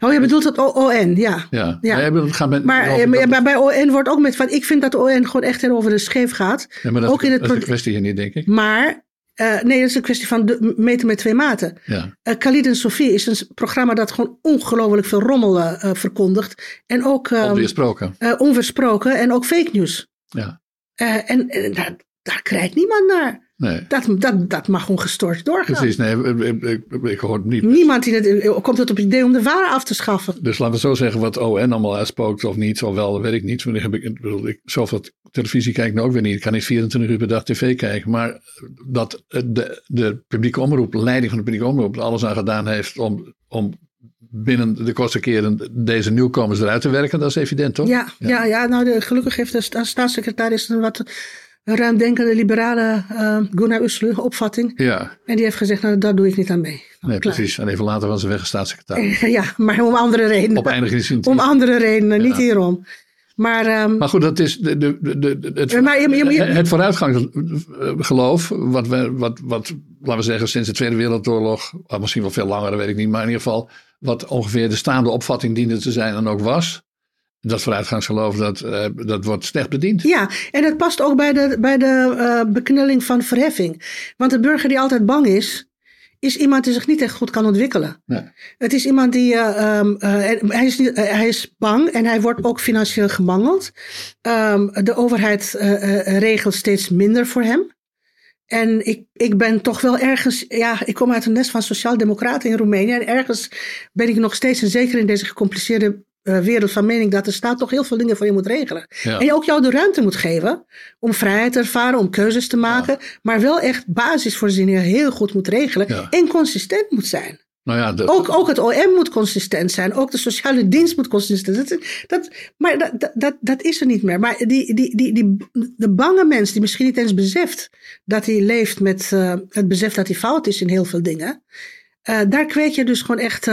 Speaker 2: Oh, je bedoelt het ON, ja.
Speaker 1: Ja, ja. ja bedoelt, gaan met,
Speaker 2: maar, maar bij ON wordt ook met van, ik vind dat de ON gewoon echt over de scheef gaat.
Speaker 1: Ja, maar dat, ook in het dat is een kwestie hier niet, denk ik.
Speaker 2: Maar, uh, nee, dat is een kwestie van de, meten met twee maten. Ja. Uh, Khalid en Sofie is een programma dat gewoon ongelooflijk veel rommel uh, verkondigt. En ook...
Speaker 1: Um, onweersproken.
Speaker 2: onweersproken en ook fake news.
Speaker 1: Ja.
Speaker 2: en, en daar, daar krijgt niemand naar.
Speaker 1: Nee.
Speaker 2: Dat, dat, dat mag ongestoord doorgaan.
Speaker 1: Precies, nee, ik, ik, ik hoor niet.
Speaker 2: Niemand die het, komt het op het idee om de waar af te schaffen.
Speaker 1: Dus laten we zo zeggen, wat ON allemaal uitspookt of niet, of wel, dat weet ik niet. Wanneer heb ik, ik, bedoel, ik zoveel televisie kijk ik nou ook weer niet. Ik kan niet 24 uur per dag tv kijken. Maar dat de, de publieke omroep, leiding van de publieke omroep, alles aan gedaan heeft om, om binnen de kortste keren deze nieuwkomers eruit te werken, dat is evident, toch?
Speaker 2: Ja, ja. ja, nou de, gelukkig heeft de staatssecretaris een wat ruimdenkende liberale uh, Gunnar Uslu opvatting.
Speaker 1: Ja.
Speaker 2: En die heeft gezegd, nou daar doe ik niet aan mee.
Speaker 1: Nou, nee, precies. En even later was ze weg staatssecretaris. [laughs]
Speaker 2: ja, maar om andere redenen.
Speaker 1: Op
Speaker 2: Om andere redenen, niet hierom. Maar, um,
Speaker 1: maar goed, dat is de, de, de, het, maar, je, je, je, het vooruitgangsgeloof, wat, we, wat, wat, laten we zeggen, sinds de Tweede Wereldoorlog, misschien wel veel langer, dat weet ik niet, maar in ieder geval, wat ongeveer de staande opvatting diende te zijn en ook was, dat vooruitgangsgeloof, dat, uh, dat wordt slecht bediend.
Speaker 2: Ja, en het past ook bij de, bij de uh, beknelling van verheffing. Want de burger die altijd bang is, is iemand die zich niet echt goed kan ontwikkelen.
Speaker 1: Nee.
Speaker 2: Het is iemand die, uh, um, hij, is, hij is bang en hij wordt ook financieel gemangeld. Um, de overheid regelt steeds minder voor hem. En ik, ik ben toch wel ergens, ja, ik kom uit een nest van sociaaldemocraten in Roemenië. En ergens ben ik nog steeds, en zeker in deze gecompliceerde uh, wereld van mening dat de staat toch heel veel dingen voor je moet regelen.
Speaker 1: Ja.
Speaker 2: En je ook jou de ruimte moet geven om vrijheid te ervaren, om keuzes te maken, ja. maar wel echt basisvoorzieningen heel goed moet regelen
Speaker 1: Ja.
Speaker 2: en consistent moet zijn.
Speaker 1: Nou ja,
Speaker 2: Ook, ook het OM moet consistent zijn, ook de sociale dienst moet consistent zijn. Dat, dat, maar dat, dat, dat, dat is er niet meer. Maar die, die, die, die, de bange mens die misschien niet eens beseft dat hij leeft met uh, het besef dat hij fout is in heel veel dingen, uh, daar kweek je dus gewoon echt.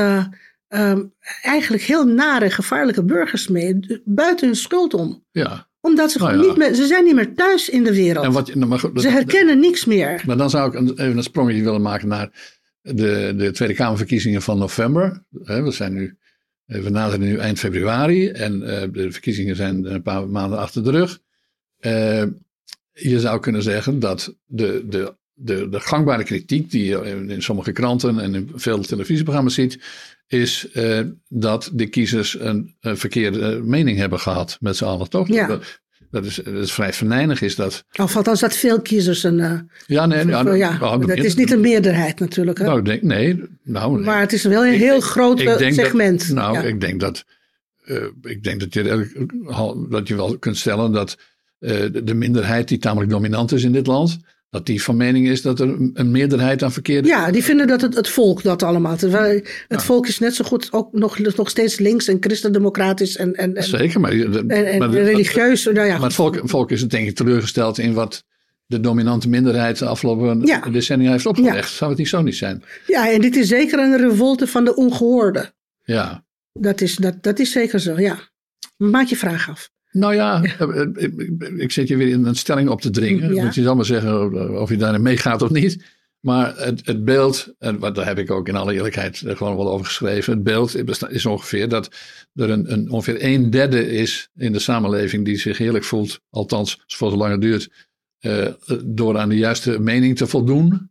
Speaker 2: Um, eigenlijk heel nare, gevaarlijke burgers mee, buiten hun schuld om.
Speaker 1: ja.
Speaker 2: Omdat ze
Speaker 1: Nou
Speaker 2: gewoon
Speaker 1: ja.
Speaker 2: niet meer, ze zijn niet meer thuis in de wereld.
Speaker 1: En wat, nou, maar, goed,
Speaker 2: ze herkennen niks meer.
Speaker 1: Maar dan zou ik even een sprongetje willen maken naar de, de Tweede Kamerverkiezingen van november. We zijn nu, eh, we naderen nu eind februari en eh, de verkiezingen zijn een paar maanden achter de rug. Eh, je zou kunnen zeggen dat de, de, de, de gangbare kritiek die je in, in sommige kranten en in veel televisieprogramma's ziet, is eh, dat de kiezers een, een verkeerde mening hebben gehad met z'n allen, toch?
Speaker 2: Ja.
Speaker 1: Dat, dat, is, dat is vrij venijnig, is dat.
Speaker 2: Of althans dat veel kiezers een... Uh,
Speaker 1: Ja, nee, ja,
Speaker 2: ja,
Speaker 1: nou,
Speaker 2: dat is niet een meerderheid natuurlijk. Hè?
Speaker 1: Nou, ik denk, nee. Nou, nee.
Speaker 2: maar het is wel een
Speaker 1: Ik-
Speaker 2: heel
Speaker 1: ik-
Speaker 2: groot
Speaker 1: ik
Speaker 2: eh, segment.
Speaker 1: Dat, nou,
Speaker 2: ja.
Speaker 1: ik denk dat, eh, ik denk dat, je, dat je wel kunt stellen dat eh, de minderheid die tamelijk dominant is in dit land, dat die van mening is dat er een, meerderheid aan verkeerde...
Speaker 2: Ja, die vinden dat het, het volk dat allemaal. Terwijl het
Speaker 1: Ja.
Speaker 2: volk is net zo goed ook nog, nog steeds links en christendemocratisch en, en, en,
Speaker 1: Zeker, maar, de-
Speaker 2: en, en
Speaker 1: maar, de-
Speaker 2: religieus. Nou ja,
Speaker 1: maar het volk, het volk is denk ik teleurgesteld in wat de dominante minderheid de afgelopen
Speaker 2: Ja.
Speaker 1: decennia heeft opgelegd. Zou het niet zo niet zijn?
Speaker 2: ja, en dit is zeker een revolte van de ongehoorde.
Speaker 1: Ja.
Speaker 2: Dat is, dat, dat is zeker zo, ja. Maak je vraag af.
Speaker 1: Nou ja, eh, ik, ik, ik zit je weer in een stelling op te dringen.
Speaker 2: Ja.
Speaker 1: Moet je dan maar zeggen of je daarin meegaat of niet. Maar het, het beeld, en wat, daar heb ik ook in alle eerlijkheid eh, gewoon wel over geschreven. Het beeld is ongeveer dat er een, een, ongeveer een derde is in de samenleving die zich heerlijk voelt. Althans, voor zolang het duurt, eh, door aan de juiste mening te voldoen.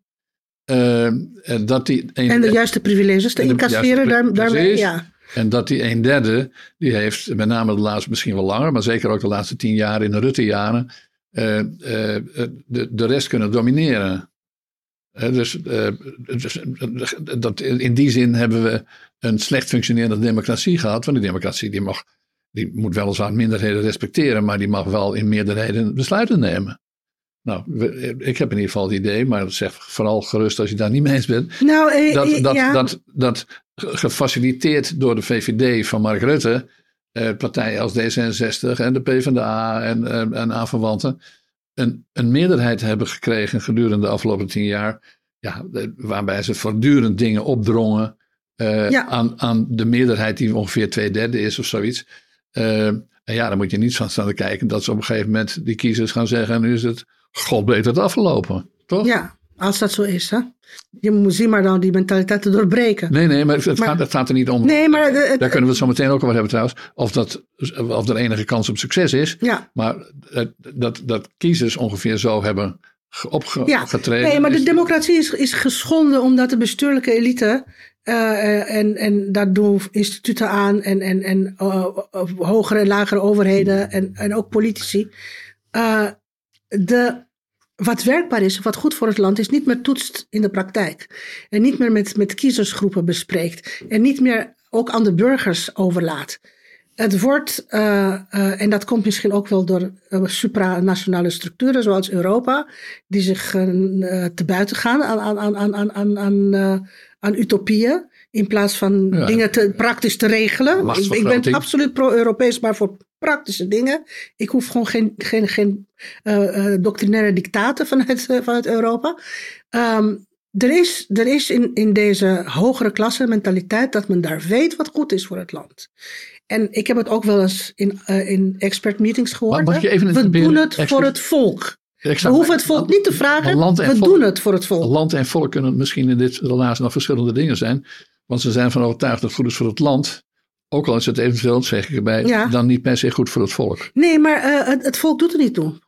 Speaker 1: Eh, en dat die een,
Speaker 2: En de juiste privileges te incasseren daarmee. Ja.
Speaker 1: En dat die een derde, die heeft met name de laatste, misschien wel langer, maar zeker ook de laatste tien jaar in de Rutte-jaren, eh, eh, de, de rest kunnen domineren. Eh, dus, eh, dus, eh, dat, in die zin hebben we een slecht functionerende democratie gehad. Want die democratie die mag, die moet weliswaar minderheden respecteren, maar die mag wel in meerderheden besluiten nemen. Nou, ik heb in ieder geval het idee, maar zeg vooral gerust als je daar niet mee eens bent
Speaker 2: Nou, eh,
Speaker 1: dat,
Speaker 2: eh,
Speaker 1: dat,
Speaker 2: ja.
Speaker 1: dat, dat gefaciliteerd door de VVD van Mark Rutte, eh, partijen als D66 en de PvdA en, eh, en aanverwanten, een, een meerderheid hebben gekregen gedurende de afgelopen tien jaar, ja, waarbij ze voortdurend dingen opdrongen eh,
Speaker 2: Ja.
Speaker 1: aan, aan de meerderheid die ongeveer twee derde is of zoiets. Eh, en ja, dan moet je niet van staan te kijken dat ze op een gegeven moment die kiezers gaan zeggen, en nu is het god beter het afgelopen, toch?
Speaker 2: ja, als dat zo is. Hè? Je moet zien maar dan die mentaliteit te doorbreken.
Speaker 1: Nee, nee, maar het,
Speaker 2: Maar-
Speaker 1: gaat, het gaat er niet om.
Speaker 2: Nee, maar... het-
Speaker 1: Daar kunnen we het zo meteen ook over hebben trouwens. Of, dat, of er enige kans op succes is.
Speaker 2: ja.
Speaker 1: Maar dat, dat kiezers ongeveer zo hebben ge-
Speaker 2: Ja,
Speaker 1: opgetreden.
Speaker 2: Nee, maar de democratie is, is geschonden omdat de bestuurlijke elite eh, eh, en, en daar doen instituten aan en, en, en eh, hogere en lagere overheden en, en ook politici. de wat werkbaar is, wat goed voor het land is, niet meer toetst in de praktijk. En niet meer met, met kiezersgroepen bespreekt. En niet meer ook aan de burgers overlaat. Het wordt, uh, uh, en dat komt misschien ook wel door uh, supranationale structuren zoals Europa, die zich te buiten gaan aan, aan, aan, aan, aan, aan, aan utopieën. In plaats van ja. dingen te, praktisch te regelen. Ik, ik ben absoluut pro-Europees, maar voor praktische dingen. Ik hoef gewoon geen, geen, geen doctrinaire dictaten vanuit, vanuit Europa. Um, er is, er is in, in deze hogere klasse mentaliteit dat men daar weet wat goed is voor het land. En ik heb het ook wel eens in, uh, in expert meetings gehoord.
Speaker 1: Mag je even
Speaker 2: we doen het voor het volk. We hoeven het volk niet te vragen, we volk, doen het voor het volk.
Speaker 1: Land en volk kunnen misschien in dit relatie nog verschillende dingen zijn. Want ze zijn ervan overtuigd dat het goed is voor het land. Ook al is het eventueel, zeg ik erbij, ja. dan niet per se goed voor het volk.
Speaker 2: Nee, maar uh, het, volk doet er niet toe.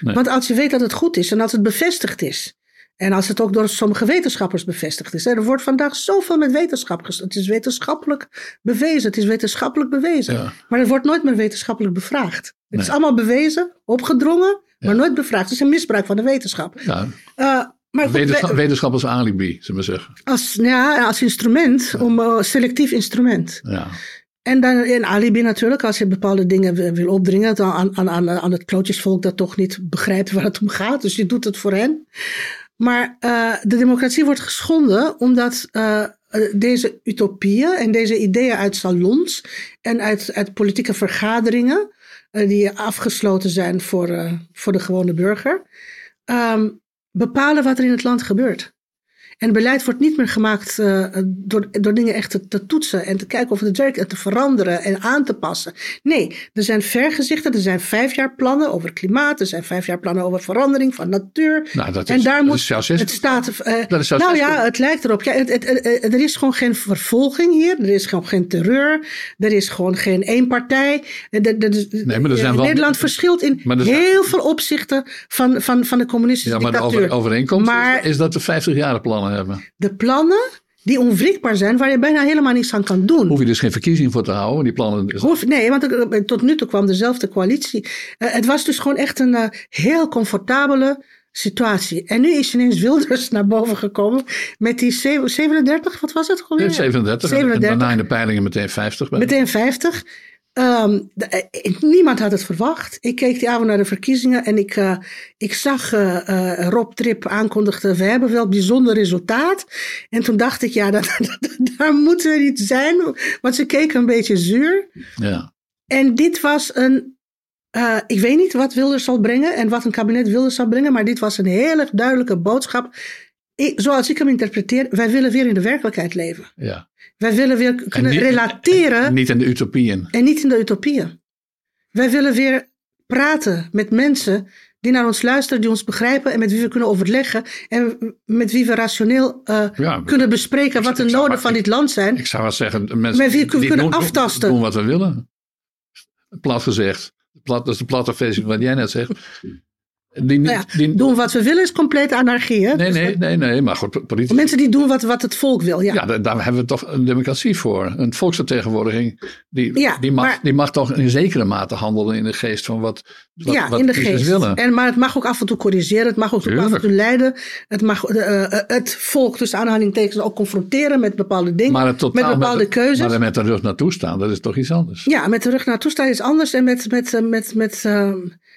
Speaker 2: Nee. Want als je weet dat het goed is en als het bevestigd is. En als het ook door sommige wetenschappers bevestigd is. Er wordt vandaag zoveel met wetenschap Het is wetenschappelijk bewezen. Het is wetenschappelijk bewezen. Ja. Maar het wordt nooit meer wetenschappelijk bevraagd. Het nee. is allemaal bewezen, opgedrongen, maar nooit bevraagd. Het is een misbruik van de wetenschap.
Speaker 1: Ja. Uh, maar wetenschap, wetenschap als alibi, zullen we zeggen.
Speaker 2: Als, ja, als instrument, om, uh, selectief instrument.
Speaker 1: Ja.
Speaker 2: En dan in alibi natuurlijk, als je bepaalde dingen wil opdringen aan, aan, aan, aan het klootjesvolk dat toch niet begrijpt waar het om gaat. Dus je doet het voor hen. Maar uh, de democratie wordt geschonden omdat uh, deze utopieën en deze ideeën uit salons en uit, uit politieke vergaderingen, uh, die afgesloten zijn voor, voor de gewone burger, um, bepalen wat er in het land gebeurt. En beleid wordt niet meer gemaakt uh, door, door dingen echt te, te, toetsen en te kijken of het werkt en te veranderen en aan te passen. Nee, er zijn vergezichten, er zijn vijfjaarplannen over klimaat, er zijn vijfjaarplannen over verandering van natuur.
Speaker 1: Nou, dat
Speaker 2: is,
Speaker 1: en
Speaker 2: daar
Speaker 1: moet
Speaker 2: het staat.
Speaker 1: Uh, dat is
Speaker 2: nou ja, het lijkt erop. Ja, het, het, het, er is gewoon geen vervolging hier, er is gewoon geen terreur, er is gewoon geen één partij. Er, er,
Speaker 1: nee, maar er zijn wel,
Speaker 2: Nederland verschilt in heel veel opzichten van, van, van de communistische
Speaker 1: ja, maar
Speaker 2: dictatuur.
Speaker 1: de overeenkomst maar, is, is dat de 50 jaren hebben.
Speaker 2: De plannen die onwrikbaar zijn, waar je bijna helemaal niets aan kan doen.
Speaker 1: Hoef je dus geen verkiezing voor te houden, die plannen.
Speaker 2: Hoef, nee, want er, tot nu toe kwam dezelfde coalitie. Uh, het was dus gewoon echt een uh, heel comfortabele situatie. En nu is ineens Wilders naar boven gekomen met die 37, wat was het?
Speaker 1: Gewoon? 37, 37. En daarna in de peilingen meteen 50.
Speaker 2: Meteen 50. Um, de, niemand had het verwacht. Ik keek die avond naar de verkiezingen en ik, uh, ik zag uh, uh, Rob Trip aankondigde: we hebben wel bijzonder resultaat. En toen dacht ik: ja, [laughs] dat, dat, daar moeten we niet zijn, want ze keken een beetje zuur.
Speaker 1: Ja.
Speaker 2: En dit was een. ik weet niet wat Wilders zal brengen en wat een kabinet Wilders zal brengen, maar dit was een hele duidelijke boodschap. Ik, zoals ik hem interpreteer, wij willen weer in de werkelijkheid leven.
Speaker 1: Ja.
Speaker 2: Wij willen weer kunnen
Speaker 1: niet,
Speaker 2: relateren.
Speaker 1: En niet in de utopieën.
Speaker 2: En niet in de utopieën. Wij willen weer praten met mensen die naar ons luisteren, die ons begrijpen en met wie we kunnen overleggen en met wie we rationeel uh, ja, kunnen bespreken wat de noden van dit land zijn.
Speaker 1: Ik zou wel zeggen, mensen
Speaker 2: met wie we kunnen
Speaker 1: doen,
Speaker 2: aftasten.
Speaker 1: Doen wat we willen. Plat gezegd. Plat, dat is de platte versie wat jij net zegt.
Speaker 2: Die, nou ja, die, doen wat we willen is complete anarchie. Hè?
Speaker 1: Nee, nee, nee, nee, maar goed, politici.
Speaker 2: Mensen die doen wat, wat het volk wil. Ja,
Speaker 1: ja daar, daar, hebben we toch een democratie voor. Een volksvertegenwoordiging. Die, ja, die, mag, maar, die mag toch in zekere mate handelen in de geest van wat, wat,
Speaker 2: ja,
Speaker 1: wat
Speaker 2: in de geest. willen. En, maar het mag ook af en toe corrigeren. Het mag ook Tuurlijk. af en toe leiden. Het mag uh, het volk tussen aanhalingstekens ook confronteren met bepaalde dingen. Maar met bepaalde met, keuzes.
Speaker 1: Maar met de rug naartoe staan, dat is toch iets anders.
Speaker 2: Ja, met de rug naartoe staan is anders. En met, met, met, met, met uh,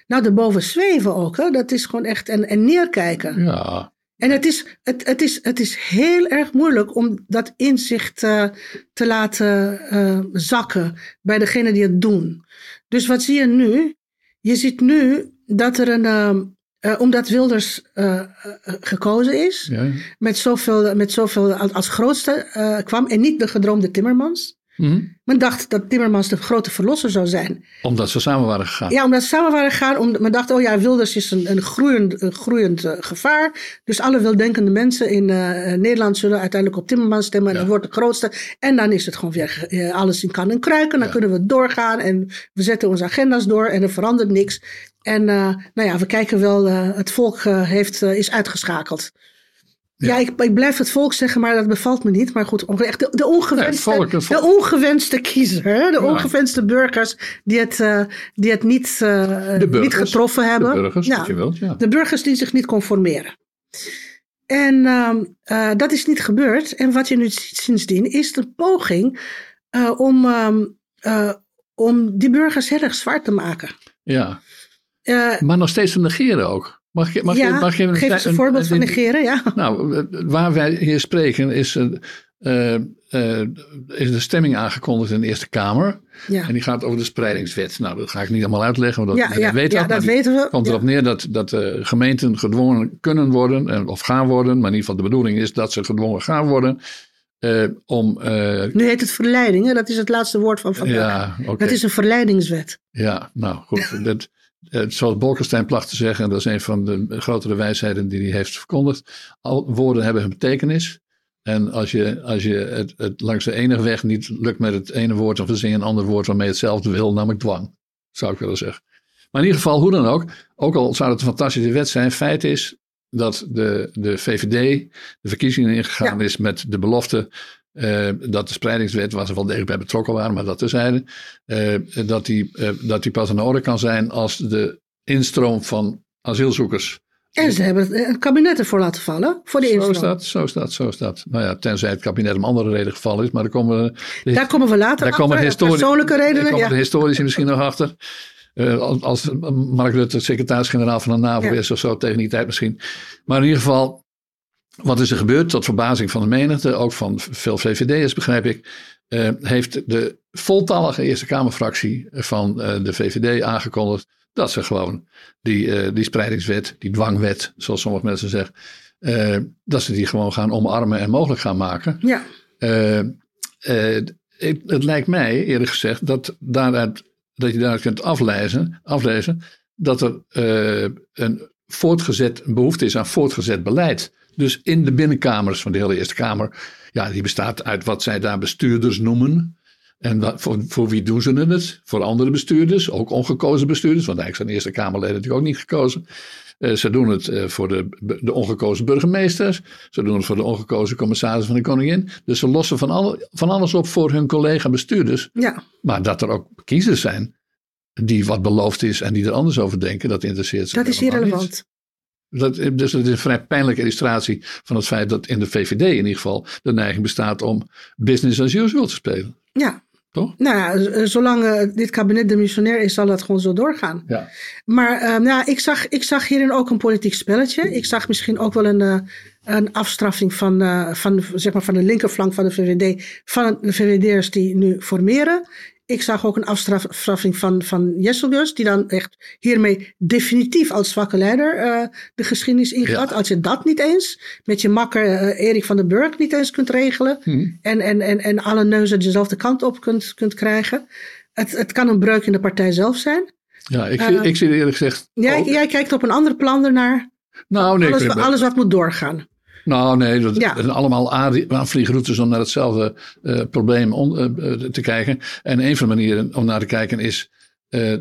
Speaker 2: nou, erboven zweven ook. Hè? Dat is gewoon echt. En, en neerkijken.
Speaker 1: Ja.
Speaker 2: En het is, het, het, is, het is heel erg moeilijk om dat inzicht uh, te laten uh, zakken bij degene die het doen. Dus wat zie je nu? Je ziet nu dat er een. Uh, omdat Wilders gekozen is,
Speaker 1: ja.
Speaker 2: met, zoveel, met zoveel als grootste kwam en niet de gedroomde Timmermans.
Speaker 1: Mm.
Speaker 2: Men dacht dat Timmermans de grote verlosser zou zijn.
Speaker 1: Omdat ze samen waren gegaan.
Speaker 2: Ja, omdat ze samen waren gegaan. Om, men dacht, oh ja, Wilders is een, een groeiend, een groeiend uh, gevaar. Dus alle weldenkende mensen in uh, Nederland zullen uiteindelijk op Timmermans stemmen. En ja. dat wordt de grootste. En dan is het gewoon weer uh, alles in kan en kruiken. Dan ja. kunnen we doorgaan en we zetten onze agenda's door en er verandert niks. En nou ja, we kijken wel, het volk heeft, is uitgeschakeld. Ja, ik, ik blijf het volk zeggen, maar dat bevalt me niet. Maar goed, echt de, de, ongewenste,
Speaker 1: Nee, het volk, het volk.
Speaker 2: de ongewenste kiezer, de
Speaker 1: Ja.
Speaker 2: ongewenste burgers die het, eh, die het niet, eh,
Speaker 1: De burgers.
Speaker 2: niet getroffen
Speaker 1: De
Speaker 2: hebben.
Speaker 1: burgers,
Speaker 2: Ja.
Speaker 1: je wilt, ja.
Speaker 2: De burgers die zich niet conformeren. En ehm, eh, dat is niet gebeurd. En wat je nu ziet sindsdien is de poging om, ehm, eh, om die burgers heel erg zwaar te maken.
Speaker 1: ja. Maar nog steeds te negeren ook. Mag, je- mag,
Speaker 2: ja,
Speaker 1: je, mag je
Speaker 2: geef eens een voorbeeld van negeren. Ja.
Speaker 1: Nou, eh, waar wij hier spreken is, eh, is de stemming aangekondigd in de Eerste Kamer.
Speaker 2: Ja.
Speaker 1: En die gaat over de spreidingswet. Nou, dat ga ik niet allemaal uitleggen, want dat,
Speaker 2: Ja, ja,
Speaker 1: weet dat.
Speaker 2: weten we.
Speaker 1: Komt erop neer dat, dat gemeenten gedwongen kunnen worden, en, of gaan worden. Maar in ieder geval de bedoeling is dat ze gedwongen gaan worden. om,
Speaker 2: Nu heet het verleiding, hè? dat is het laatste woord van vandaag.
Speaker 1: ja, oké.
Speaker 2: Het is een verleidingswet.
Speaker 1: Ja, nou goed. Dat, zoals Bolkestein placht te zeggen, en dat is een van de grotere wijsheden die hij heeft verkondigd. Al woorden hebben een betekenis. En als je, als je het, het langs de ene weg niet lukt met het ene woord, dan verzin je een ander woord waarmee je hetzelfde wil, namelijk dwang. Zou ik willen zeggen. Maar in ieder geval, hoe dan ook, ook al zou het een fantastische wet zijn, feit is dat de, de VVD de verkiezingen ingegaan is met de belofte eh, dat de spreidingswet, waar ze wel degelijk bij betrokken waren, maar dat terzijde, eh, dat, die, eh, dat die pas in orde kan zijn als de instroom van asielzoekers.
Speaker 2: En ze hebben het kabinet ervoor laten vallen. Voor de
Speaker 1: Zo
Speaker 2: instroom.
Speaker 1: is dat, zo dat, zo dat. Nou ja, tenzij het kabinet om andere reden gevallen is, maar daar komen, we-
Speaker 2: Daar komen we later
Speaker 1: daar
Speaker 2: achter.
Speaker 1: komen
Speaker 2: Persoonlijke
Speaker 1: daar
Speaker 2: redenen.
Speaker 1: komen
Speaker 2: Ja.
Speaker 1: de historici misschien nog achter. Als, als Mark Rutte secretaris-generaal van de NAVO
Speaker 2: Ja.
Speaker 1: is of zo, tegen die tijd misschien. Maar in ieder geval, wat is er gebeurd? Tot verbazing van de menigte, ook van veel VVD'ers begrijp ik, eh, heeft de voltallige Eerste Kamerfractie van eh, de VVD aangekondigd dat ze gewoon die, eh, die spreidingswet, die dwangwet, zoals sommige mensen zeggen, dat ze die gewoon gaan omarmen en mogelijk gaan maken.
Speaker 2: Ja.
Speaker 1: Ik- het lijkt mij, eerlijk gezegd, dat, daaruit, dat je daaruit kunt aflezen, aflezen dat er een voortgezet een behoefte is aan voortgezet beleid. Dus in de binnenkamers van de hele Eerste Kamer, ja, die bestaat uit wat zij daar bestuurders noemen. En wat, voor, voor wie doen ze het? Voor andere bestuurders, ook ongekozen bestuurders, want eigenlijk zijn de Eerste Kamerleden natuurlijk ook niet gekozen. Eh, ze doen het eh, voor de, de ongekozen burgemeesters. Ze doen het voor de ongekozen commissaris van de koningin. Dus ze lossen van, alle, van alles op voor hun collega bestuurders.
Speaker 2: ja.
Speaker 1: Maar dat er ook kiezers zijn die wat beloofd is en die er anders over denken, dat interesseert ze
Speaker 2: Dat is irrelevant.
Speaker 1: Dat, dus het is een vrij pijnlijke illustratie van het feit dat in de VVD in ieder geval de neiging bestaat om business as usual te spelen.
Speaker 2: Ja.
Speaker 1: Toch?
Speaker 2: Nou ja, z- zolang eh, dit kabinet demissionair is, zal dat gewoon zo doorgaan.
Speaker 1: Ja.
Speaker 2: Maar eh, nou, ik, zag, ik zag hierin ook een politiek spelletje. Ik zag misschien ook wel een, eh, een afstraffing van, eh, van, zeg maar van de linkerflank van de VVD. Van de VVD'ers die nu formeren. Ik zag ook een afstraffing van, van. Die dan echt hiermee definitief als zwakke leider eh, de geschiedenis ingaat.
Speaker 1: Ja.
Speaker 2: Als je dat niet eens met je makker eh, Erik van den Burg niet eens kunt regelen.
Speaker 1: Hm.
Speaker 2: En, en, en, en alle neuzen dezelfde kant op kunt, kunt krijgen. Het, het kan een breuk in de partij zelf zijn.
Speaker 1: Ja, ik,
Speaker 2: Eh,
Speaker 1: zie, ik zie er eerlijk gezegd.
Speaker 2: Jij,
Speaker 1: ook-
Speaker 2: jij kijkt op een ander plan ernaar.
Speaker 1: nou, nee,
Speaker 2: Alles, alles wat moet doorgaan.
Speaker 1: Nou, nee, dat
Speaker 2: Ja.
Speaker 1: zijn allemaal aanvliegroutes om naar hetzelfde eh, probleem on- eh, eh, te kijken. En een van de manieren om naar te kijken is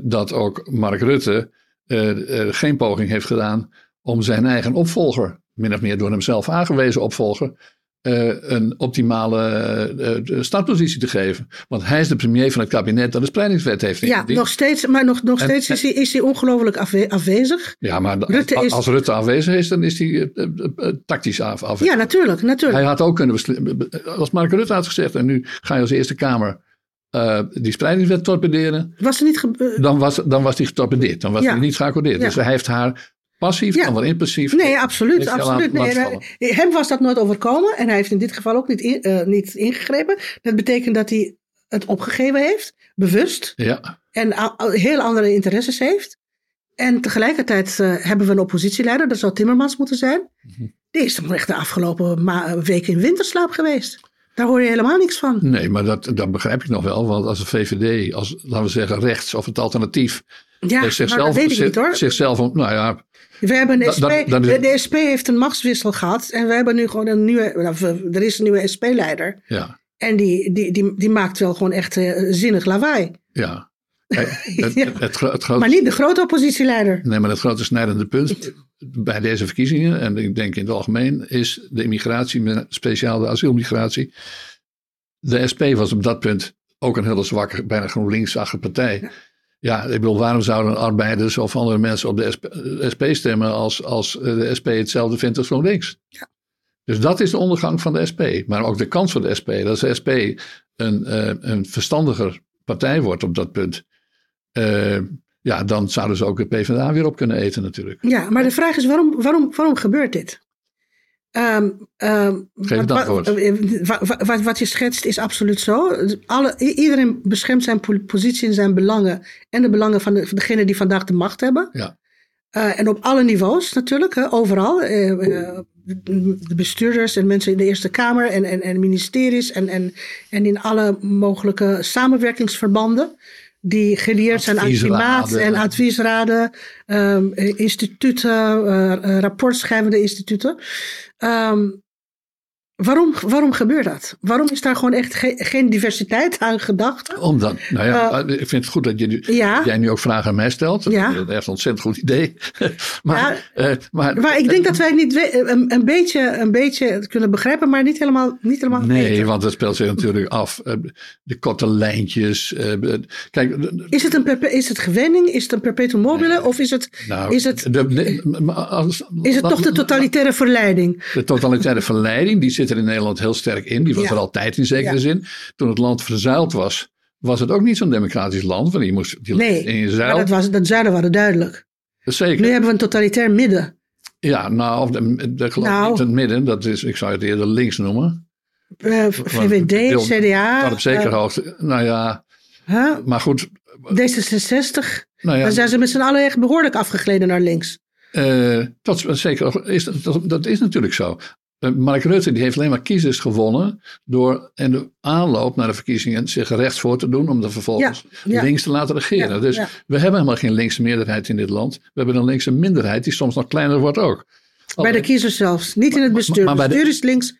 Speaker 1: dat ook Mark Rutte geen poging heeft gedaan om zijn eigen opvolger, min of meer door hemzelf aangewezen opvolger, eh, een optimale eh, startpositie te geven. Want hij is de premier van het kabinet dat de spreidingswet heeft
Speaker 2: Ja,
Speaker 1: ingediend.
Speaker 2: nog steeds, maar nog, nog
Speaker 1: En-
Speaker 2: steeds is hij, is hij ongelooflijk afwe- afwezig.
Speaker 1: Ja, maar
Speaker 2: Rutte
Speaker 1: als,
Speaker 2: is-
Speaker 1: als Rutte aanwezig is, dan is hij tactisch af. af-
Speaker 2: Ja, natuurlijk. natuurlijk.
Speaker 1: Hij had ook kunnen beslissen. Als Mark Rutte had gezegd. en nu ga je als Eerste Kamer. die spreidingswet torpederen.
Speaker 2: Was er niet
Speaker 1: dan was, dan was die getorpedeerd. Dan was
Speaker 2: Ja.
Speaker 1: hij niet geaccordeerd.
Speaker 2: Ja.
Speaker 1: Dus hij heeft haar passief,
Speaker 2: Ja.
Speaker 1: dan wel impulsief.
Speaker 2: Nee, absoluut. absoluut. Nee, hem was dat nooit overkomen. En hij heeft in dit geval ook niet, in- eh, niet ingegrepen. Dat betekent dat hij het opgegeven heeft. Bewust.
Speaker 1: Ja,
Speaker 2: En heel andere interesses heeft. En tegelijkertijd eh, hebben we een oppositieleider. Dat zou Timmermans moeten zijn.
Speaker 1: Mhm.
Speaker 2: Die is toch echt de afgelopen weken in winterslaap geweest. Daar hoor je helemaal niks van.
Speaker 1: nee, maar dat, dat begrijp ik nog wel. Want als de VVD, als laten we zeggen rechts of het alternatief.
Speaker 2: Ja,
Speaker 1: zichzelf,
Speaker 2: dat weet ik niet hoor.
Speaker 1: zichzelf, nou ja,
Speaker 2: We hebben een SP,
Speaker 1: is-
Speaker 2: de, SP heeft een machtswissel gehad. En we hebben nu gewoon een nieuwe. we- Er is een nieuwe SP-leider.
Speaker 1: ja,
Speaker 2: En die, die, die, die maakt wel gewoon echt eh, zinnig lawaai.
Speaker 1: ja. Kijk, [laughs] Het,
Speaker 2: Ja.
Speaker 1: het, het, gro- het grote
Speaker 2: Maar niet de grote oppositieleider.
Speaker 1: Nee, maar het grote snijdende punt bij deze verkiezingen, en ik denk in het algemeen, is de immigratie, speciaal de asielmigratie. De SP was op dat punt ook een hele zwakke, bijna GroenLinks-achtige partij. Ja. Ik bedoel, waarom zouden arbeiders of andere mensen op de SP, SP stemmen als, als de SP hetzelfde vindt als GroenLinks? Ja. Dus dat is de ondergang van de SP. Maar ook de kans voor de SP, dat de SP een, uh, een verstandiger partij wordt op dat punt. Uh, ja, dan zouden ze ook de PvdA weer op kunnen eten natuurlijk.
Speaker 2: Ja, maar de vraag is waarom, waarom, waarom gebeurt dit? Um,
Speaker 1: um, Geef.
Speaker 2: Wat, wat, wat, je schetst is absoluut zo. Alle, iedereen beschermt zijn positie en zijn belangen. En de belangen van, de, van degene die vandaag de macht hebben.
Speaker 1: Ja.
Speaker 2: Uh, en op alle niveaus natuurlijk, hè, overal. Uh, uh, de bestuurders en mensen in de Eerste Kamer en, en, en ministeries en, en, en in alle mogelijke samenwerkingsverbanden die geleerd zijn aan klimaat en adviesraden, um, instituten, uh, rapportschrijvende instituten. Um, Waarom, waarom gebeurt dat? Waarom is daar gewoon echt geen diversiteit aan gedacht?
Speaker 1: Omdat, nou ja, uh, ik vind het goed dat, je, jij nu ook vragen aan mij stelt. Ja. Dat is echt een ontzettend goed idee. [laughs]
Speaker 2: maar, ja, uh, maar, maar ik denk dat wij niet een, een, beetje, een beetje kunnen begrijpen, maar niet helemaal, niet helemaal
Speaker 1: Nee, weten. want het speelt zich natuurlijk af. De korte lijntjes. kijk,
Speaker 2: is, het een is het gewenning? Is het een perpetuum mobile? Of is het, nou, is het, de, als, is het toch de totalitaire verleiding?
Speaker 1: De totalitaire verleiding, die zit er in Nederland heel sterk in. Die was er altijd in zekere zin. Toen het land verzuild was, was het ook niet zo'n democratisch land. Want je moest die
Speaker 2: nee, in je zuil. Maar dat, was, dat zuiden waren duidelijk.
Speaker 1: Zeker.
Speaker 2: Nu hebben we een totalitair midden.
Speaker 1: Ja, nou, de, de, geloof nou, niet het midden. Dat is, ik zou het eerder links noemen.
Speaker 2: Uh, eh, VVD, CDA.
Speaker 1: Dat op zekere uh, hoogte. Nou ja, huh? maar goed.
Speaker 2: D66. Nou ja, dan zijn ze met z'n allen echt behoorlijk afgegleden naar links.
Speaker 1: Uh, dat, zeker, is, dat, dat, is natuurlijk zo. Eh, Mark Rutte die heeft alleen maar kiezers gewonnen door in de aanloop naar de verkiezingen zich rechts voor te doen om dan vervolgens links te laten regeren. dus we hebben helemaal geen linkse meerderheid in dit land. We hebben een linkse minderheid die soms nog kleiner wordt ook.
Speaker 2: Bij de kiezers zelfs, niet in het bestuur. Maar, bestuur is links.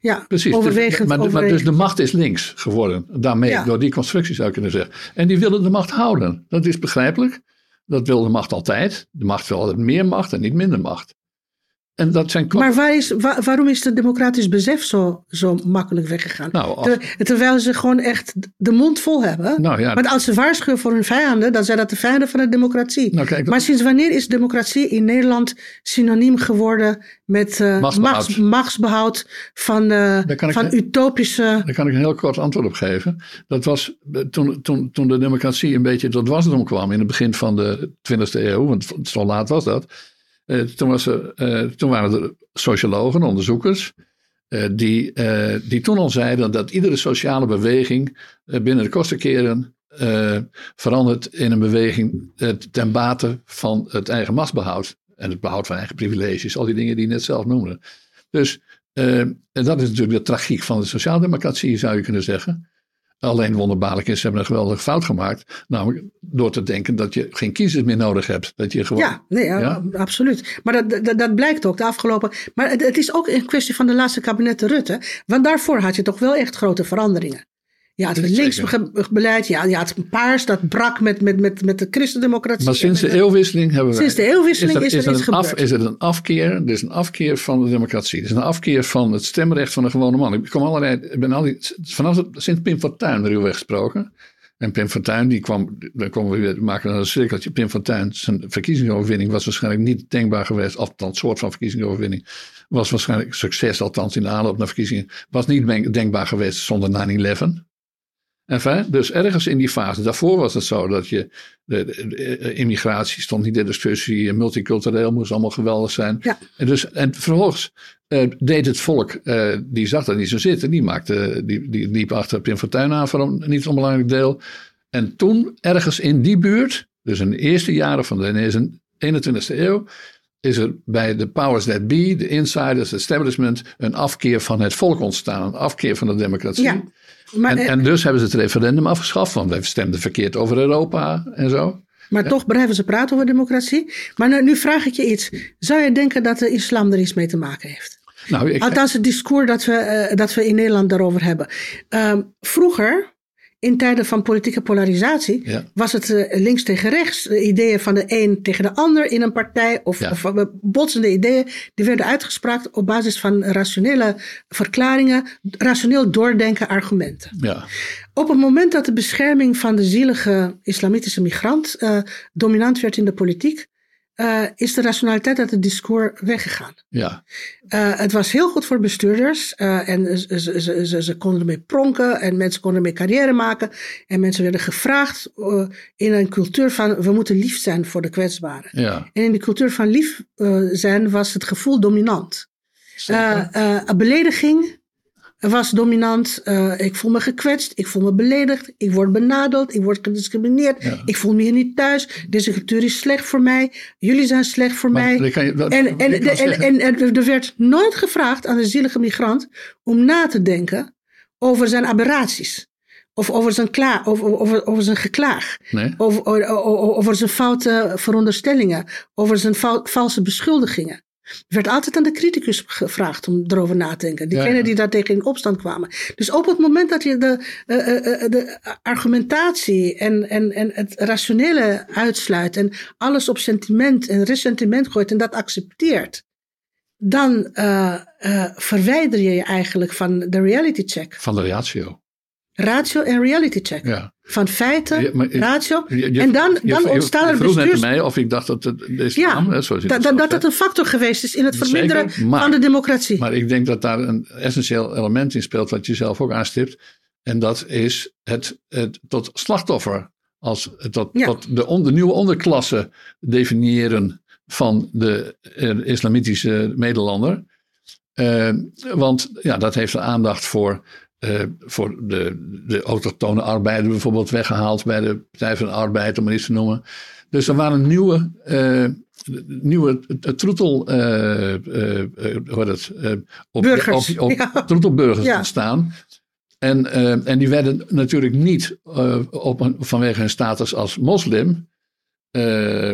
Speaker 2: Ja,
Speaker 1: precies. Overwegend, maar, maar, dus de macht is links geworden. Daarmee, door die constructie zou je kunnen zeggen. En die willen de macht houden. Dat is begrijpelijk. Dat wil de macht altijd. De macht wil altijd meer macht en niet minder macht.
Speaker 2: En dat zijn maar waar is, waarom is het democratisch besef zo, zo makkelijk weggegaan? Nou, terwijl ze gewoon echt de mond vol hebben. Nou, ja. Maar als ze waarschuwen voor hun vijanden, dan zijn dat de vijanden van de democratie. Nou, kijk, maar sinds wanneer is democratie in Nederland synoniem geworden met uh, machtsbehoud. machtsbehoud van, uh, van utopische.
Speaker 1: Daar kan ik een heel kort antwoord op geven. Dat was eh, toen, toen, toen de democratie een beetje tot wasdom kwam in het begin van de 20e eeuw, want zo laat was dat toen, was er, uh, toen waren er sociologen, onderzoekers, uh, die, die toen al zeiden dat iedere sociale beweging binnen de kortste keren verandert in een beweging ten bate van het eigen machtsbehoud. En het behoud van eigen privileges, al die dingen die je net zelf noemde. Dus en dat is natuurlijk de tragiek van de sociaaldemocratie, zou je kunnen zeggen. Alleen wonderbaarlijk is, ze hebben een geweldige fout gemaakt. Namelijk door te denken dat je geen kiezers meer nodig hebt. Dat je gewoon,
Speaker 2: ja, nee, ja? absoluut. Maar dat, dat, dat, blijkt ook de afgelopen. Maar het, het, is ook een kwestie van de laatste kabinetten Rutte. Want daarvoor had je toch wel echt grote veranderingen. Ja, het linksbeleid, ja, ja, het paars, dat brak met, met, met, met de christendemocratie.
Speaker 1: Maar sinds de eeuwwisseling hebben we.
Speaker 2: Sinds de eeuwwisseling is er, is er, is
Speaker 1: er een af, Is het een afkeer? Er is een afkeer van de democratie. Er is een afkeer van het stemrecht van de gewone man. Ik kom allerlei, ik ben al die, vanaf het, sinds Pim Fortuyn er u gesproken. En Pim Fortuyn, die kwam, dan komen we weer maken een cirkeltje. Pim Fortuyn, zijn verkiezingsoverwinning was waarschijnlijk niet denkbaar geweest. Althans, soort van verkiezingsoverwinning. Was waarschijnlijk succes, althans in de aanloop naar verkiezingen. Was niet denkbaar geweest zonder 9-11. Enfin, dus ergens in die fase, daarvoor was het zo dat je, de, immigratie stond niet in discussie, multicultureel moest allemaal geweldig zijn.
Speaker 2: Ja.
Speaker 1: En, dus, en vervolgens uh, deed het volk, uh, die zag dat niet zo zitten, die, maakte, die, die liep achter Pim Fortuyn aan voor een niet onbelangrijk deel. En toen, ergens in die buurt, dus in de eerste jaren van de 21ste eeuw, is er bij de powers that be, de insiders, het establishment, een afkeer van het volk ontstaan, een afkeer van de democratie.
Speaker 2: Ja.
Speaker 1: Maar, en, en, dus hebben ze het referendum afgeschaft, want wij stemden verkeerd over Europa en zo.
Speaker 2: Maar toch blijven ze praten over democratie. Maar nu, nu, vraag ik je iets. Zou je denken dat de islam er iets mee te maken heeft? Nou, ik... Althans, het discours dat we, uh, dat we in Nederland daarover hebben. Uh, vroeger in tijden van politieke polarisatie
Speaker 1: Ja.
Speaker 2: was het eh, links tegen rechts. De ideeën van de een tegen de ander in een partij. Of,
Speaker 1: Ja.
Speaker 2: of eh, botsende ideeën. Die werden uitgesproken op basis van rationele verklaringen. Rationeel doordenken argumenten.
Speaker 1: Ja,
Speaker 2: Op het moment dat de bescherming van de zielige islamitische migrant eh, dominant werd in de politiek. Eh, is de rationaliteit uit het discours weggegaan.
Speaker 1: ja,
Speaker 2: Eh, het was heel goed voor bestuurders eh, en ze, ze, ze, ze, konden ermee pronken en mensen konden ermee carrière maken. En mensen werden gevraagd in een cultuur van we moeten lief zijn voor de kwetsbaren.
Speaker 1: ja.
Speaker 2: En in die cultuur van lief zijn was het gevoel dominant. Een belediging was dominant. Eh, ik voel me gekwetst, ik voel me beledigd, ik word benadeld, ik word gediscrimineerd,
Speaker 1: Ja.
Speaker 2: ik voel me hier niet thuis. Deze cultuur is slecht voor mij, jullie zijn slecht voor
Speaker 1: Maar
Speaker 2: mij.
Speaker 1: je-
Speaker 2: En, en, en, en, er werd nooit gevraagd aan de zielige migrant om na te denken over zijn aberraties. Of over zijn, kla over, over, over zijn geklaag.
Speaker 1: Nee?
Speaker 2: Over, over, over zijn foute veronderstellingen. Over zijn valse beschuldigingen. Er werd altijd aan de criticus gevraagd om erover na te denken. Diegenen
Speaker 1: Ja, ja.
Speaker 2: die daar tegen in opstand kwamen. Dus op het moment dat je de, eh, eh, eh, de argumentatie en, en, en het rationele uitsluit. en alles op sentiment en ressentiment gooit en dat accepteert. dan verwijder je je eigenlijk van de reality check.
Speaker 1: Van de ratio.
Speaker 2: Ratio en reality check.
Speaker 1: Ja.
Speaker 2: Van feiten,
Speaker 1: Ja, maar-
Speaker 2: ratio.
Speaker 1: Je- je-
Speaker 2: en dan, dan
Speaker 1: je-
Speaker 2: ontstaan er
Speaker 1: vroeg net
Speaker 2: bestuurs...
Speaker 1: aan mij of ik dacht dat het hè, zoals je
Speaker 2: dat,
Speaker 1: dat
Speaker 2: het een factor geweest is in het
Speaker 1: Zeker,
Speaker 2: verminderen
Speaker 1: maar-
Speaker 2: van de democratie.
Speaker 1: Maar ik denk dat daar een essentieel element in speelt, wat je zelf ook aanstipt. En dat is het, het tot slachtoffer, als, tot,
Speaker 2: Ja.
Speaker 1: tot de, on- de nieuwe onderklasse definiëren van de eh, islamitische Nederlander. Eh, want ja, dat heeft de aandacht voor, eh, voor de, de autochtone arbeider bijvoorbeeld weggehaald bij de Partij van de Arbeid, om maar iets te noemen. Dus er waren nieuwe, eh, nieuwe eh, troetel, eh, hoe het, op,
Speaker 2: Burgers,
Speaker 1: op, op,
Speaker 2: ja.
Speaker 1: troetelburgers
Speaker 2: Ja.
Speaker 1: ontstaan. En, en die werden natuurlijk niet op een, vanwege hun status als moslim. Eh,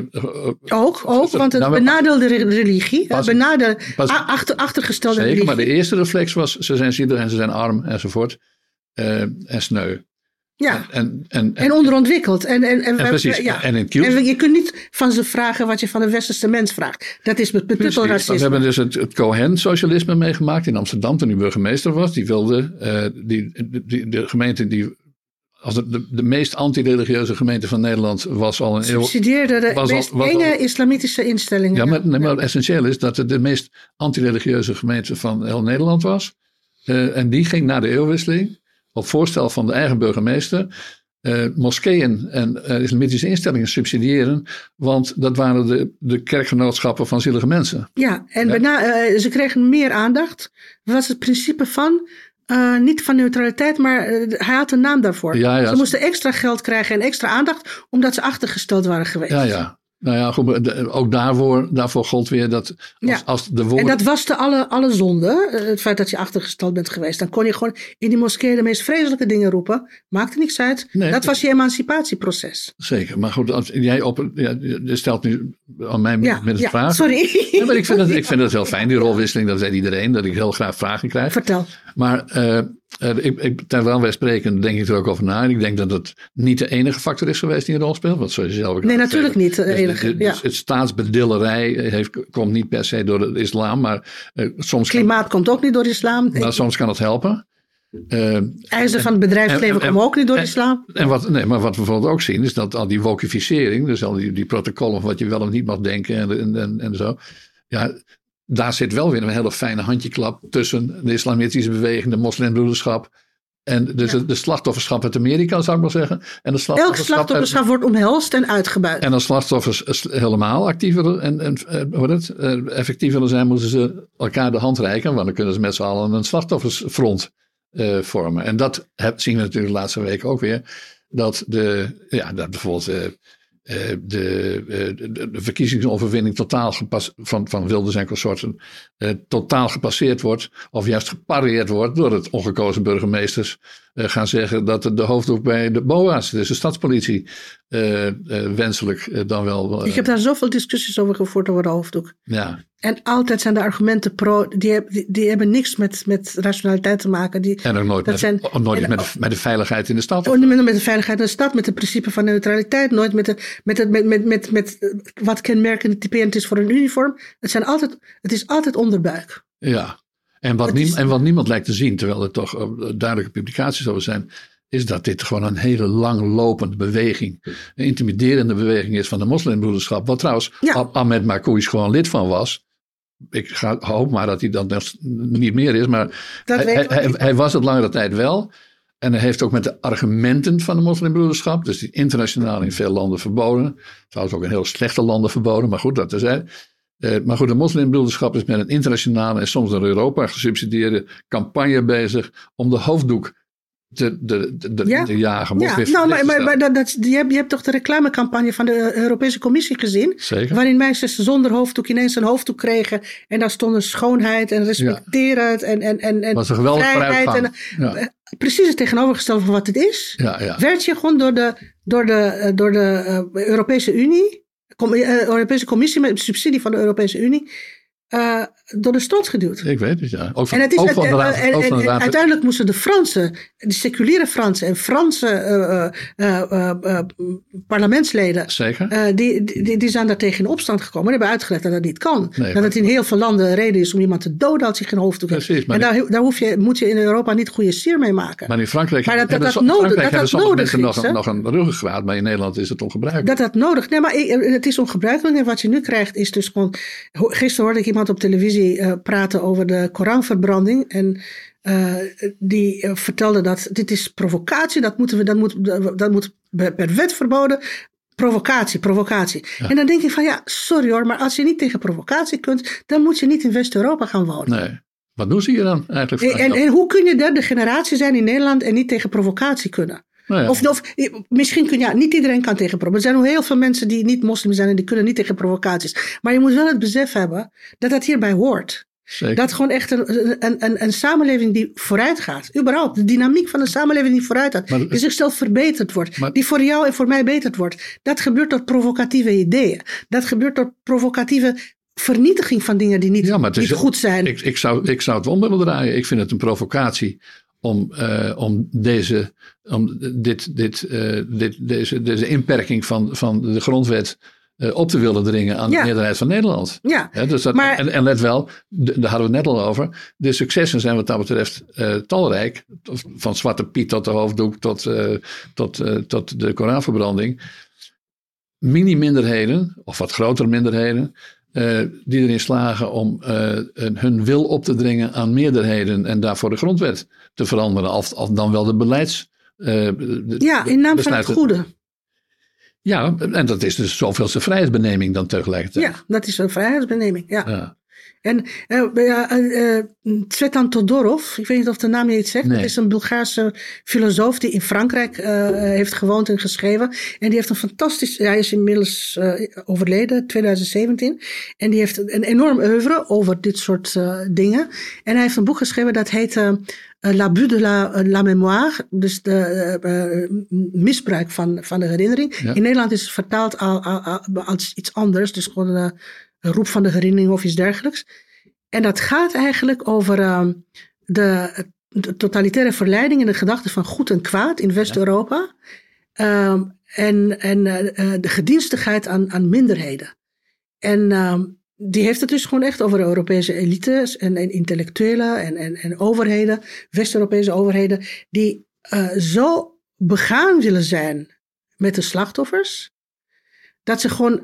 Speaker 2: Ook, ook, want het
Speaker 1: Nou,
Speaker 2: benadeelde re- religie,
Speaker 1: Pas-
Speaker 2: benadeelde,
Speaker 1: pas-
Speaker 2: achter, achtergestelde
Speaker 1: Zeker,
Speaker 2: religie.
Speaker 1: maar de eerste reflex was: ze zijn zielig en ze zijn arm enzovoort. eh, en sneu.
Speaker 2: ja,
Speaker 1: En, en,
Speaker 2: en onderontwikkeld. En, en, en,
Speaker 1: en precies.
Speaker 2: ja.
Speaker 1: En in.
Speaker 2: En je kunt niet van ze vragen wat je van de westerse mens vraagt. Dat is met betuttel
Speaker 1: We
Speaker 2: racisme.
Speaker 1: hebben dus het, het Cohen-socialisme meegemaakt in Amsterdam toen hij burgemeester was. Die wilde, eh, die, die, de gemeente die, als de, de, de meest antireligieuze gemeente van Nederland was al een eeuw.
Speaker 2: Subsidieerde de
Speaker 1: was al- al-
Speaker 2: islamitische instellingen.
Speaker 1: Ja, maar, nee, maar het essentieel is dat het de meest antireligieuze gemeente van heel Nederland was. Eh, en die ging na de eeuwwisseling, op voorstel van de eigen burgemeester, eh, moskeeën en eh, islamitische instellingen subsidiëren. Want dat waren de, de kerkgenootschappen van zielige mensen.
Speaker 2: Ja, en
Speaker 1: Ja.
Speaker 2: bijna, ze kregen meer aandacht. Was het principe van, eh, niet van neutraliteit, maar eh, hij had een naam daarvoor.
Speaker 1: Ja, ja.
Speaker 2: Ze moesten extra geld krijgen en extra aandacht, omdat ze achtergesteld waren geweest.
Speaker 1: Ja, ja. Nou ja, goed, de- ook daarvoor, daarvoor gold weer dat als,
Speaker 2: Ja.
Speaker 1: als de
Speaker 2: En
Speaker 1: woorden...
Speaker 2: dat waste alle, alle zonde, eh, het feit dat je achtergesteld bent geweest. Dan kon je gewoon in die moskee de meest vreselijke dingen roepen. Maakte niks uit.
Speaker 1: Nee.
Speaker 2: dat was je emancipatieproces.
Speaker 1: Zeker, maar goed, als jij op... Ja, je stelt nu aan mij
Speaker 2: Ja,
Speaker 1: met een
Speaker 2: ja
Speaker 1: vraag.
Speaker 2: sorry.
Speaker 1: Ja, maar ik vind, het, ik vind het heel [laughs] fijn, die rolwisseling. Dat weet iedereen, dat ik heel graag vragen krijg.
Speaker 2: Vertel.
Speaker 1: Maar eh, eh, ik, ik, terwijl wij spreken, denk ik er ook over na. En ik denk dat het niet de enige factor is geweest die een rol speelt. Want zoals je zelf ook
Speaker 2: Nee, natuurlijk niet de
Speaker 1: dus
Speaker 2: enige,
Speaker 1: dus-
Speaker 2: ja.
Speaker 1: het staatsbedillerij heeft, komt niet per se door de islam. Maar, eh, soms, kan,
Speaker 2: Klimaat komt ook niet door islam.
Speaker 1: maar soms kan het helpen. Eh,
Speaker 2: Eisen van het bedrijfsleven
Speaker 1: en- en-
Speaker 2: komen ook niet door
Speaker 1: en-
Speaker 2: islam.
Speaker 1: en wat, nee, maar wat we bijvoorbeeld ook zien, is dat al die wokificering, dus al die, die protocollen van wat je wel of niet mag denken en, en, en, en zo. Ja, daar zit wel weer een hele fijne handjeklap tussen de islamitische beweging, de moslimbroederschap. En dus de, de slachtofferschap uit Amerika, zou ik maar zeggen. En de
Speaker 2: Elk
Speaker 1: slachtofferschap, uit-
Speaker 2: slachtofferschap wordt omhelst en uitgebuit.
Speaker 1: en als slachtoffers helemaal actiever en, en het, eh, effectief willen zijn, moeten ze elkaar de hand reiken. Want dan kunnen ze met z'n allen een slachtoffersfront eh, vormen. En dat heb, zien we natuurlijk de laatste weken ook weer. Dat, de, ja, dat bijvoorbeeld eh, de, eh, de, de verkiezingsoverwinning totaal gepas, van, van Wilders en consorten eh, totaal gepasseerd wordt. Of juist gepareerd wordt door het ongekozen burgemeesters gaan zeggen dat de hoofddoek bij de BOA's, dus de stadspolitie, wenselijk dan wel.
Speaker 2: Ik heb daar zoveel discussies over gevoerd over de hoofddoek.
Speaker 1: Ja.
Speaker 2: En altijd zijn de argumenten pro, die, hebben, die, hebben niks met, met rationaliteit te maken. Die,
Speaker 1: en ook nooit, met, zijn, nooit met, de, met de veiligheid in de stad.
Speaker 2: Ook niet met de veiligheid in de stad, met het principe van neutraliteit, nooit met, de, met, het, met, met, met, met wat kenmerkend typerend is voor een uniform. Het, zijn altijd, het is altijd onderbuik.
Speaker 1: Ja, en wat, en wat niemand lijkt te zien, terwijl er toch duidelijke publicaties over zijn, is dat dit gewoon een hele langlopende beweging, een intimiderende beweging is van de moslimbroederschap. Wat trouwens ja. Ahmed Marcouch gewoon lid van was. Ik ga, hoop maar dat hij dan niet meer is, maar hij, hij, hij, was het langere tijd wel. En hij heeft ook met de argumenten van de moslimbroederschap, dus die internationaal in veel landen verboden, trouwens ook in heel slechte landen verboden, maar goed, dat is hij. Uh, maar goed, de moslimbroederschap is met een internationale en soms door Europa gesubsidieerde campagne bezig om de hoofddoek te, de, de, de, ja. jagen.
Speaker 2: Ja, nou, maar, maar, maar dat, dat, je, hebt, je hebt toch de reclamecampagne van de Europese Commissie gezien?
Speaker 1: Zeker.
Speaker 2: Waarin meisjes zonder hoofddoek ineens een hoofddoek kregen. En daar stonden schoonheid en respecteren en, en, en, en
Speaker 1: was een geweldig vrijheid. En,
Speaker 2: ja. Eh, precies het tegenovergestelde van wat het is.
Speaker 1: Ja, ja.
Speaker 2: Werd je gewoon door de, door de, eh, door de Europese Unie, Com Europese Commissie met subsidie van de Europese Unie. Uh, door de strot geduwd.
Speaker 1: Ik weet het, ja. Ook van, en het is, ook van de raad, en, ook van de raad.
Speaker 2: uiteindelijk moesten de Fransen, de seculiere Fransen en Franse uh, uh, parlementsleden,
Speaker 1: Zeker.
Speaker 2: Die, die, die, zijn daar tegen in opstand gekomen en hebben uitgelegd dat dat niet kan. Nee, dat het in heel veel landen een reden is om iemand te doden als hij geen hoofddoek heeft. Precies, en daar, daar hoef je, moet je in Europa niet goede sier mee maken.
Speaker 1: Maar in Frankrijk,
Speaker 2: maar dat, dat, dat, nodig, dat, dat nodig is.
Speaker 1: Nog, nog een ruggengraat, maar in Nederland is het ongebruikelijk.
Speaker 2: Dat dat nodig. Nee, maar het is ongebruikelijk. En wat je nu krijgt is dus gewoon. Gisteren hoorde ik iemand op televisie uh, praten over de Koranverbranding. En uh, die uh, vertelde dat dit is provocatie, dat, moeten we, dat, moet, dat moet per wet verboden. Provocatie, provocatie. Ja. En dan denk ik van ja, sorry hoor, maar als je niet tegen provocatie kunt, dan moet je niet in West-Europa gaan wonen.
Speaker 1: Nee. Wat doen ze hier dan eigenlijk?
Speaker 2: En, en, hoe kun je derde generatie zijn in Nederland en niet tegen provocatie kunnen? Nou ja. of, of, misschien kun je, ja, niet iedereen kan tegen provocaties. Er zijn heel veel mensen die niet moslim zijn en die kunnen niet tegen provocaties. Maar je moet wel het besef hebben dat dat hierbij hoort.
Speaker 1: Zeker.
Speaker 2: Dat gewoon echt een, een, een, een samenleving die vooruit gaat. Überhaupt, de dynamiek van een samenleving die vooruit gaat. Maar, die zichzelf verbeterd wordt. Maar, die voor jou en voor mij beterd wordt. Dat gebeurt door provocatieve ideeën. Dat gebeurt door provocatieve vernietiging van dingen die niet, ja, niet is, goed zijn.
Speaker 1: Ik, ik, zou, ik zou het om willen draaien. Ik vind het een provocatie om, uh, om, deze, om dit, dit, uh, dit, deze, deze inperking van, van de grondwet uh, op te willen dringen aan de meerderheid van Nederland.
Speaker 2: Ja,
Speaker 1: dus dat, maar, en, en, let wel, daar hadden we het net al over. De successen zijn wat dat betreft talrijk. Van Zwarte Piet tot de hoofddoek tot, tot, tot de Koranverbranding. Mini-minderheden, of wat grotere minderheden, uh, die erin slagen om uh, hun wil op te dringen aan meerderheden en daarvoor de grondwet te veranderen. Of, of dan wel de beleids.
Speaker 2: De, ja, in naam van het goede.
Speaker 1: Ja, en dat is dus zoveelste vrijheidsbeneming dan tegelijkertijd.
Speaker 2: Ja, dat is een vrijheidsbeneming, ja. ja. En uh, uh, uh, Todorov, ik weet niet of de naam je iets zegt. Nee. Dat is een Bulgaarse filosoof die in Frankrijk heeft gewoond en geschreven. En die heeft een fantastisch, hij is inmiddels overleden, 2017. En die heeft een enorm oeuvre over dit soort dingen. En hij heeft een boek geschreven dat heet L'abus de la, la mémoire. Dus de misbruik van, van de herinnering. In Nederland is het vertaald als iets anders. Dus gewoon roep van de herinnering of iets dergelijks. En dat gaat eigenlijk over uh, de, totalitaire verleiding en de gedachte van goed en kwaad in West-Europa. Um, en en uh, de gedienstigheid aan, aan minderheden. En uh, die heeft het dus gewoon echt over de Europese elites en, en intellectuelen en, en, en overheden, West-Europese overheden, die uh, zo begaan willen zijn met de slachtoffers, dat ze gewoon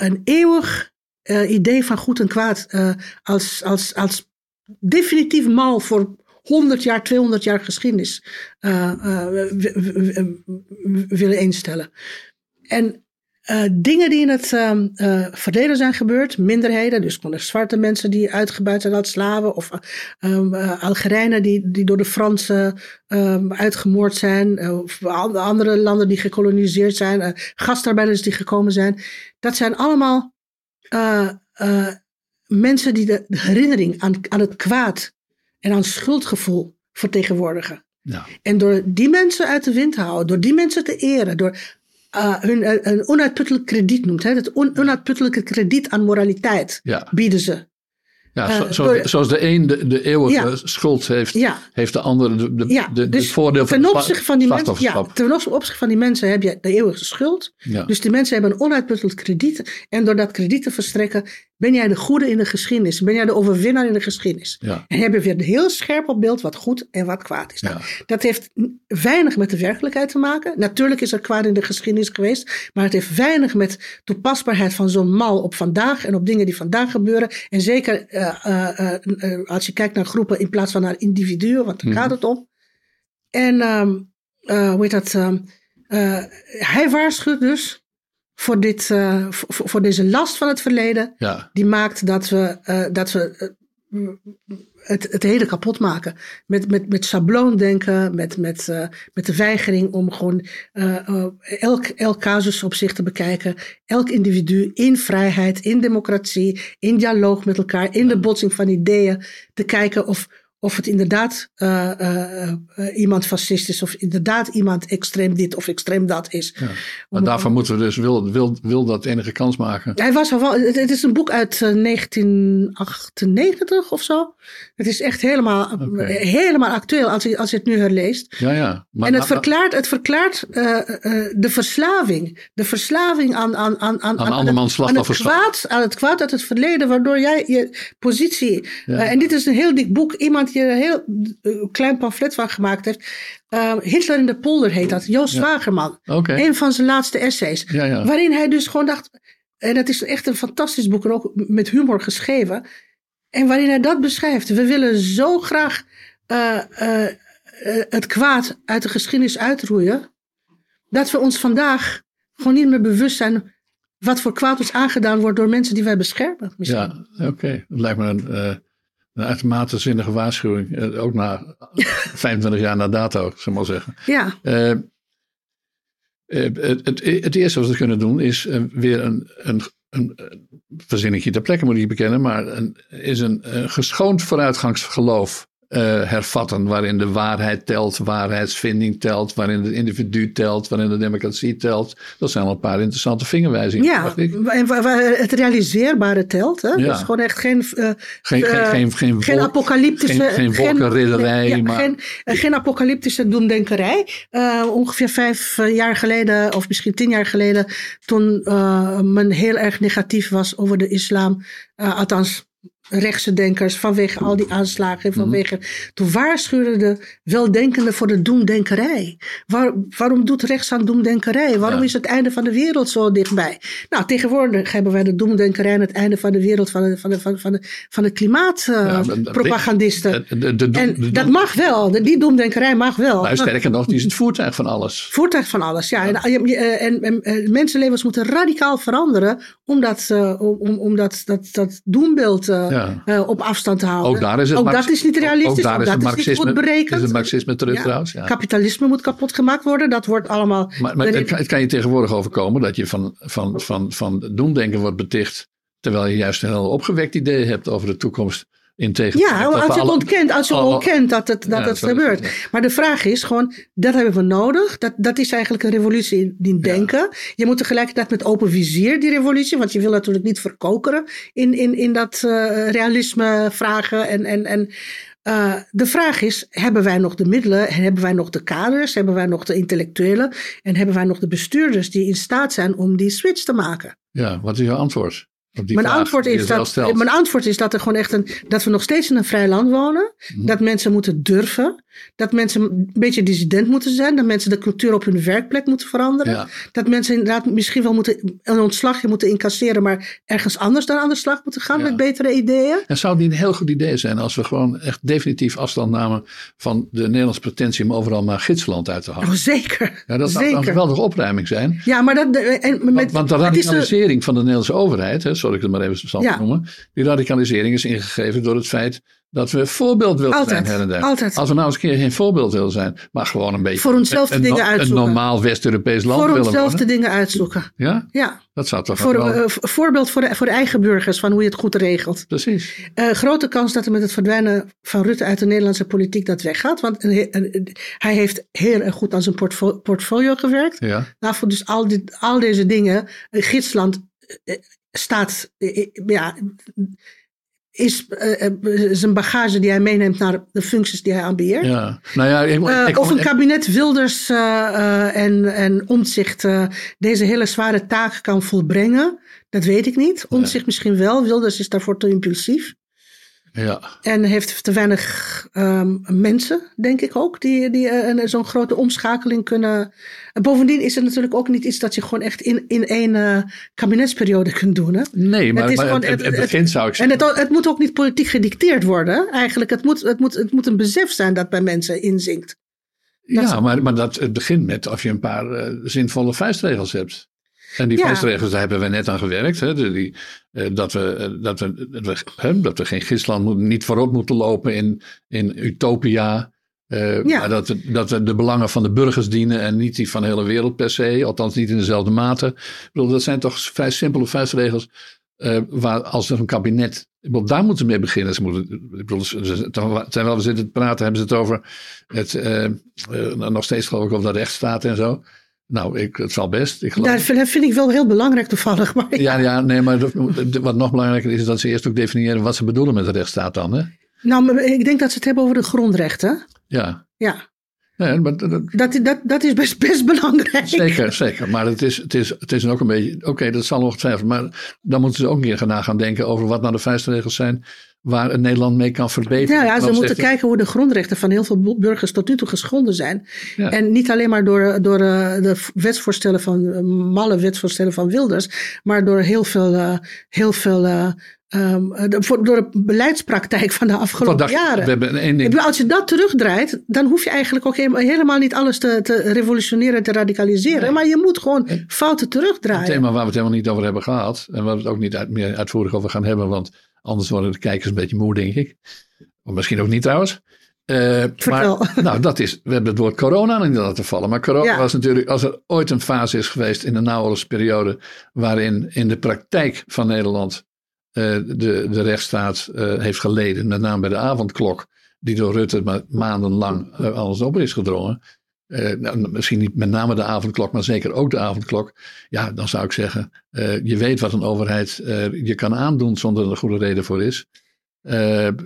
Speaker 2: een eeuwig uh, idee van goed en kwaad uh, als, als, als definitief mal voor 100 jaar, 200 jaar geschiedenis uh, willen instellen. En dingen die in het verleden zijn gebeurd, minderheden, dus zwarte mensen die uitgebuit zijn als slaven, of Algerijnen die, die door de Fransen uitgemoord zijn, of andere landen die gekoloniseerd zijn, gastarbeiders die gekomen zijn. Dat zijn allemaal uh, uh, mensen die de herinnering aan, aan het kwaad en aan schuldgevoel vertegenwoordigen.
Speaker 1: Ja.
Speaker 2: En door die mensen uit de wind te houden, door die mensen te eren, door uh, hun een onuitputtelijk krediet noemt, hè, on, onuitputtelijke krediet aan moraliteit
Speaker 1: Ja.
Speaker 2: bieden ze.
Speaker 1: Ja,
Speaker 2: Eh,
Speaker 1: zo, zo-
Speaker 2: door-
Speaker 1: zoals de een de, de eeuwige
Speaker 2: Ja.
Speaker 1: schuld heeft,
Speaker 2: Ja.
Speaker 1: heeft de ander de, de,
Speaker 2: Ja,
Speaker 1: de,
Speaker 2: dus
Speaker 1: het voordeel van
Speaker 2: ten opzichte van die mensen, ja, ten opzichte van die mensen heb je de eeuwige schuld. Dus die mensen hebben een onuitputtelijk krediet. En door dat krediet te verstrekken, ben jij de goede in de geschiedenis. Ben jij de overwinnaar in de geschiedenis.
Speaker 1: Ja.
Speaker 2: En heb je weer heel scherp op beeld wat goed en wat kwaad is.
Speaker 1: Ja.
Speaker 2: Dat heeft weinig met de werkelijkheid te maken. Natuurlijk is er kwaad in de geschiedenis geweest. Maar het heeft weinig met toepasbaarheid van zo'n mal op vandaag. En op dingen die vandaag gebeuren. En zeker eh, eh, eh, als je kijkt naar groepen in plaats van naar individuen. Want daar
Speaker 1: Mhm.
Speaker 2: gaat het om. En ehm, eh, hoe heet dat? ehm, eh, hij waarschuwt dus voor, dit, eh, voor, voor deze last van het verleden.
Speaker 1: Ja.
Speaker 2: Die maakt dat we, eh, dat we eh, het, het hele kapot maken. Met, met, met schabloondenken, met, met, met de weigering om gewoon elk, elk casus op zich te bekijken. Elk individu in vrijheid, in democratie, in dialoog met elkaar, in de botsing van ideeën. Te kijken of, of het inderdaad eh, eh, eh, iemand fascist is, of inderdaad iemand extreem dit of extreem dat is.
Speaker 1: Ja. Maar daarvoor moeten we dus, wil, wil, wil dat enige kans maken.
Speaker 2: Hij was al wel, het, het is een boek uit eh, 1998 of zo. Het is echt helemaal, helemaal actueel als je, als je het nu herleest.
Speaker 1: Ja, ja. Maar,
Speaker 2: en het verklaart, het verklaart de verslaving. De verslaving aan, aan, aan, aan,
Speaker 1: Aan andermans
Speaker 2: aan het, kwaad, aan het kwaad uit het verleden, waardoor jij je positie.
Speaker 1: Ja.
Speaker 2: en dit is een heel dik boek. Iemand er een heel eh, klein pamflet van gemaakt heeft. Eh, Hitler in de polder heet dat. Joost
Speaker 1: Ja.
Speaker 2: Wagerman. Een van zijn laatste essays.
Speaker 1: Ja, ja.
Speaker 2: Waarin hij dus gewoon dacht. En dat is echt een fantastisch boek en ook met humor geschreven. En waarin hij dat beschrijft. We willen zo graag eh, eh, het kwaad uit de geschiedenis uitroeien. Dat we ons vandaag gewoon niet meer bewust zijn wat voor kwaad ons aangedaan wordt door mensen die wij beschermen. Misschien.
Speaker 1: Ja, oké. Dat lijkt me een, een uitermate zinnige waarschuwing. Eh, ook na [laughs] 25 jaar na dato, zou ik maar zeggen.
Speaker 2: ja.
Speaker 1: Eh, eh, het, het, het eerste wat we kunnen doen is weer een, een, een, een verzinnetje ter plekke moet ik bekennen, maar een, is een, een geschoond vooruitgangsgeloof eh, hervatten, waarin de waarheid telt, waarheidsvinding telt, waarin het individu telt, waarin de democratie telt. Dat zijn al een paar interessante vingerwijzingen.
Speaker 2: Ja, en wa- wa- het realiseerbare telt. Hè?
Speaker 1: Ja.
Speaker 2: Dus gewoon echt geen, eh,
Speaker 1: Geen, geen, geen, geen,
Speaker 2: geen
Speaker 1: wolk-
Speaker 2: apocalyptische...
Speaker 1: geen, geen wolkenridderij,
Speaker 2: ja,
Speaker 1: maar
Speaker 2: geen, geen apocalyptische doemdenkerij. Ongeveer vijf jaar geleden, of misschien tien jaar geleden... toen men heel erg negatief was over de islam. althans, rechtse denkers vanwege al die aanslagen.
Speaker 1: Mhm.
Speaker 2: Vanwege, Toen waarschuwden de weldenkenden voor de doemdenkerij. Waar, waarom doet rechts aan doemdenkerij? Waarom
Speaker 1: Ja.
Speaker 2: is het einde van de wereld zo dichtbij? Nou, tegenwoordig hebben wij de doemdenkerij aan het einde van de wereld van de, van de, van de, van de,
Speaker 1: maar-
Speaker 2: klimaatpropagandisten. en dat mag wel. Die doemdenkerij mag wel.
Speaker 1: nou, sterker nog, die is het voertuig van alles.
Speaker 2: Voertuig van alles, ja. En, en, en, en mensenlevens moeten radicaal veranderen om dat, eh, om, om, om dat, dat, dat doembeeld eh,
Speaker 1: Ja.
Speaker 2: eh, op afstand te houden.
Speaker 1: Ook daar is het,
Speaker 2: Ook dat is niet realistisch.
Speaker 1: Ook daar is het
Speaker 2: dat is niet
Speaker 1: marxisme,
Speaker 2: goed berekend.
Speaker 1: is het marxisme terug
Speaker 2: Ja.
Speaker 1: trouwens. Ja.
Speaker 2: Kapitalisme moet kapot gemaakt worden. Dat wordt allemaal.
Speaker 1: Maar, maar het, kan, het kan je tegenwoordig overkomen dat je van, van, van, van doemdenken wordt beticht. Terwijl je juist een heel opgewekt idee hebt over de toekomst. In
Speaker 2: Ja, als je
Speaker 1: alle-
Speaker 2: ontkent, als je
Speaker 1: alle-
Speaker 2: ontkent dat het, dat
Speaker 1: Ja,
Speaker 2: het gebeurt. Maar de vraag is gewoon, dat hebben we nodig. Dat, dat is eigenlijk een revolutie in, in denken. Je moet tegelijkertijd met open vizier die revolutie, want je wil natuurlijk niet verkokeren in, in, in dat eh, realisme vragen. En, en, en eh, de vraag is, hebben wij nog de middelen, hebben wij nog de kaders, hebben wij nog de intellectuelen en hebben wij nog de bestuurders die in staat zijn om die switch te maken?
Speaker 1: Ja, wat is jouw antwoord?
Speaker 2: Mijn antwoord, is dat, mijn antwoord is dat er gewoon echt een. dat we nog steeds in een vrij land wonen.
Speaker 1: Mhm.
Speaker 2: Dat mensen moeten durven. Dat mensen een beetje dissident moeten zijn. Dat mensen de cultuur op hun werkplek moeten veranderen.
Speaker 1: Ja.
Speaker 2: Dat mensen inderdaad misschien wel moeten een ontslagje moeten incasseren. maar ergens anders dan aan de slag moeten gaan
Speaker 1: Ja.
Speaker 2: met betere ideeën.
Speaker 1: En zou het niet een heel goed idee zijn als we gewoon echt definitief afstand namen van de Nederlandse pretentie om overal maar gidsland uit te halen?
Speaker 2: Oh, zeker.
Speaker 1: Ja, dat zou
Speaker 2: zeker.
Speaker 1: een geweldige opruiming zijn.
Speaker 2: Ja, maar dat. En met,
Speaker 1: Want, want de radicalisering van de Nederlandse overheid, hè, zal ik het maar even
Speaker 2: Ja.
Speaker 1: noemen. Die radicalisering is ingegeven door het feit dat we voorbeeld willen
Speaker 2: Altijd,
Speaker 1: zijn her en
Speaker 2: altijd.
Speaker 1: Als we nou eens een keer geen voorbeeld willen zijn, maar gewoon een beetje
Speaker 2: Voor onszelf de
Speaker 1: een,
Speaker 2: dingen
Speaker 1: een, een
Speaker 2: uitzoeken.
Speaker 1: normaal West-Europees land
Speaker 2: Voor
Speaker 1: willen
Speaker 2: onszelf
Speaker 1: worden.
Speaker 2: de dingen uitzoeken.
Speaker 1: Ja,
Speaker 2: Ja,
Speaker 1: dat zou toch
Speaker 2: voor,
Speaker 1: wel...
Speaker 2: eh, voorbeeld voor de, voor de eigen burgers van hoe je het goed regelt.
Speaker 1: Precies.
Speaker 2: Eh, grote kans dat er met het verdwijnen van Rutte uit de Nederlandse politiek dat weggaat. Want een- een- hij heeft heel erg goed aan zijn portfo- portfolio gewerkt.
Speaker 1: Ja,
Speaker 2: Nou, voor dus al, dit, al deze dingen, gidsland eh, staat, ja, is eh, eh, zijn bagage die hij meeneemt naar de functies die hij aanbeheert.
Speaker 1: ja. Nou ja, ik,
Speaker 2: Eh,
Speaker 1: ik,
Speaker 2: of een
Speaker 1: ik-
Speaker 2: kabinet Wilders en, en Omtzigt deze hele zware taak kan volbrengen, dat weet ik niet. Omtzigt misschien wel, Wilders is daarvoor te impulsief.
Speaker 1: Ja.
Speaker 2: En heeft te weinig ehm, mensen, denk ik ook, die, die eh, zo'n grote omschakeling kunnen. En bovendien is het natuurlijk ook niet iets dat je gewoon echt in, in één eh, kabinetsperiode kunt doen. Hè?
Speaker 1: Nee, maar,
Speaker 2: is
Speaker 1: maar
Speaker 2: gewoon-
Speaker 1: het, het,
Speaker 2: het-
Speaker 1: begin zou ik
Speaker 2: En
Speaker 1: zeggen.
Speaker 2: het, het moet ook niet politiek gedicteerd worden. Eigenlijk, het moet, het, moet, het moet een besef zijn dat bij mensen inzinkt.
Speaker 1: ja, maar, maar dat, het begint met of je een paar eh, zinvolle vuistregels hebt. En die
Speaker 2: Ja.
Speaker 1: daar hebben we net aan gewerkt. Hè, de- die, eh, dat, we, eh, dat, we, dat, we, hè, dat we geen gisland niet voorop moeten lopen in, in utopia.
Speaker 2: Ja.
Speaker 1: Maar dat we, dat we de belangen van de burgers dienen en niet die van de hele wereld per se. Althans niet in dezelfde mate. Ik bedoel, dat zijn toch vrij simpele vuistregels. eh, waar als er een kabinet. Ik bedoel, daar moeten ze mee beginnen. Ze moeten, ik bedoel, ze- terwijl we zitten te praten, hebben ze het over het, nog steeds geloof ik over de rechtsstaat en zo. Nou, ik, het zal best. Ik geloof,
Speaker 2: Dat vind, ik wel heel belangrijk toevallig. Maar
Speaker 1: ja, ja, nee, maar wat nog belangrijker is, is dat ze eerst ook definiëren wat ze bedoelen met de rechtsstaat dan. Hè?
Speaker 2: Nou, ik denk dat ze het hebben over de grondrechten.
Speaker 1: Ja,
Speaker 2: Ja,
Speaker 1: nee, maar dat- dat-
Speaker 2: dat, is best, best belangrijk.
Speaker 1: zeker, zeker. Maar het is, het is, het is ook een beetje, oké, dat zal ongetwijfeld. Maar dan moeten ze ook keer gaan gaan denken over wat nou de vuistregels zijn waar een Nederland mee kan verbeteren.
Speaker 2: Ja, ja, ze
Speaker 1: ten
Speaker 2: moeten kijken hoe de grondrechten van heel veel burgers tot nu toe geschonden zijn.
Speaker 1: Ja.
Speaker 2: En niet alleen maar door, door eh, de wetsvoorstellen van, eh, malle wetsvoorstellen van Wilders, maar door heel veel, eh, heel veel eh, ehm, eh, de- door de beleidspraktijk van de afgelopen jaren.
Speaker 1: We hebben één ding.
Speaker 2: Als je dat terugdraait, dan hoef je eigenlijk ook helemaal, niet alles te, te revolutioneren, te radicaliseren.
Speaker 1: Nee.
Speaker 2: Maar je moet gewoon fouten
Speaker 1: Een
Speaker 2: terugdraaien.
Speaker 1: thema waar we het helemaal niet over hebben gehad. En waar we het ook niet uit, meer uitvoerig over gaan hebben. Want anders worden de kijkers een beetje moe, denk ik. Of misschien ook niet trouwens. Eh. Maar, [laughs] nou, dat is, we hebben het woord corona niet laten vallen. Maar corona
Speaker 2: Ja.
Speaker 1: was natuurlijk, als er ooit een fase is geweest in de naoorlogsperiode. waarin in de praktijk van Nederland eh, de, de rechtsstaat eh, heeft geleden. Met name bij de avondklok, die door Rutte ma- maandenlang alles op is gedrongen. Eh, nou, misschien niet met name de avondklok, maar zeker ook de avondklok. Ja, dan zou ik zeggen, eh, je weet wat een overheid eh, je kan aandoen zonder er een goede reden voor is.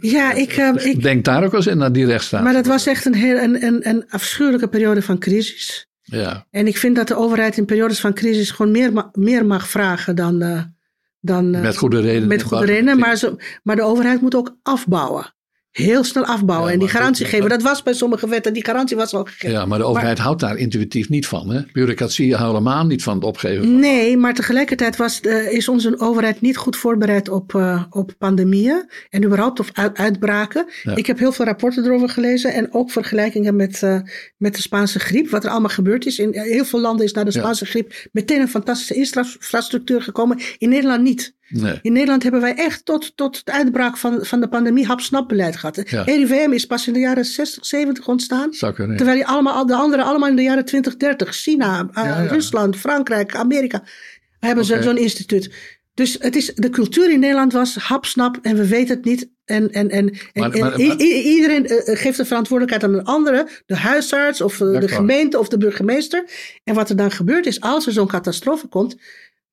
Speaker 2: Ja, ik, eh, ik,
Speaker 1: Denk daar ook eens in naar die rechtsstaat.
Speaker 2: maar dat was echt een, heel, een, een, een afschuwelijke periode van crisis.
Speaker 1: Ja,
Speaker 2: En ik vind dat de overheid in periodes van crisis gewoon meer, ma- meer mag vragen dan. dan
Speaker 1: met goede reden.
Speaker 2: met goede redenen. Maar, ze, maar de overheid moet ook afbouwen. Heel snel afbouwen
Speaker 1: Ja,
Speaker 2: en die garantie geven. Dat was bij sommige wetten, die garantie was al gegeven.
Speaker 1: Ja, maar de overheid houdt daar intuïtief niet van. Hè? Bureaucratie houdt helemaal niet van het opgeven. van-
Speaker 2: Nee, maar tegelijkertijd was, eh, is onze overheid niet goed voorbereid op, eh, op pandemieën en überhaupt op uit- uitbraken.
Speaker 1: Ja.
Speaker 2: Ik heb heel veel rapporten erover gelezen en ook vergelijkingen met, eh, met de Spaanse griep, wat er allemaal gebeurd is. In heel veel landen is na de
Speaker 1: Ja.
Speaker 2: Spaanse griep meteen een fantastische infrastructuur gekomen. In Nederland niet.
Speaker 1: Nee.
Speaker 2: In Nederland hebben wij echt tot, tot de uitbraak van, van de pandemie hap-snap beleid gehad.
Speaker 1: Ja.
Speaker 2: RIVM is pas in de jaren 60, 70 ontstaan. Terwijl die allemaal, de anderen allemaal in de jaren 20, 30. China, eh,
Speaker 1: Ja.
Speaker 2: Rusland, Frankrijk, Amerika. Hebben zo'n instituut. Dus het is, de cultuur in Nederland was hapsnap en we weten het niet. En, en, en, en,
Speaker 1: Maar-
Speaker 2: en
Speaker 1: maar-
Speaker 2: i-
Speaker 1: maar-
Speaker 2: i- iedereen eh, geeft de verantwoordelijkheid aan een andere. De huisarts of eh, de gemeente of de burgemeester. En wat er dan gebeurt is, als er zo'n catastrofe komt,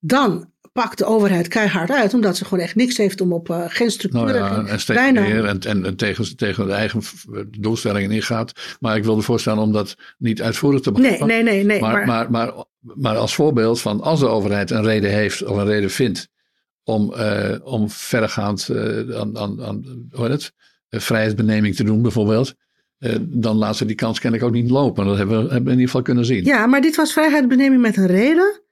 Speaker 2: dan pakt de overheid keihard uit. Omdat ze gewoon echt niks heeft om op eh, geen structuur.
Speaker 1: Nou ja, en steeds
Speaker 2: bijna-
Speaker 1: meer en, en, en tegen, tegen de eigen v- doelstellingen ingaat. Maar ik wilde voorstellen om dat niet uitvoerig te
Speaker 2: Nee,
Speaker 1: behandelen.
Speaker 2: nee, nee. nee
Speaker 1: maar, maar, maar, maar als voorbeeld van als de overheid een reden heeft of een reden vindt om, eh, om verregaand eh, aan, aan, aan hoe heet het, eh, vrijheidsbeneming te doen bijvoorbeeld. eh, dan laat ze die kans kennelijk ook niet lopen. Dat hebben we, hebben we in ieder geval kunnen zien.
Speaker 2: Ja, maar dit was vrijheidsbeneming met een reden.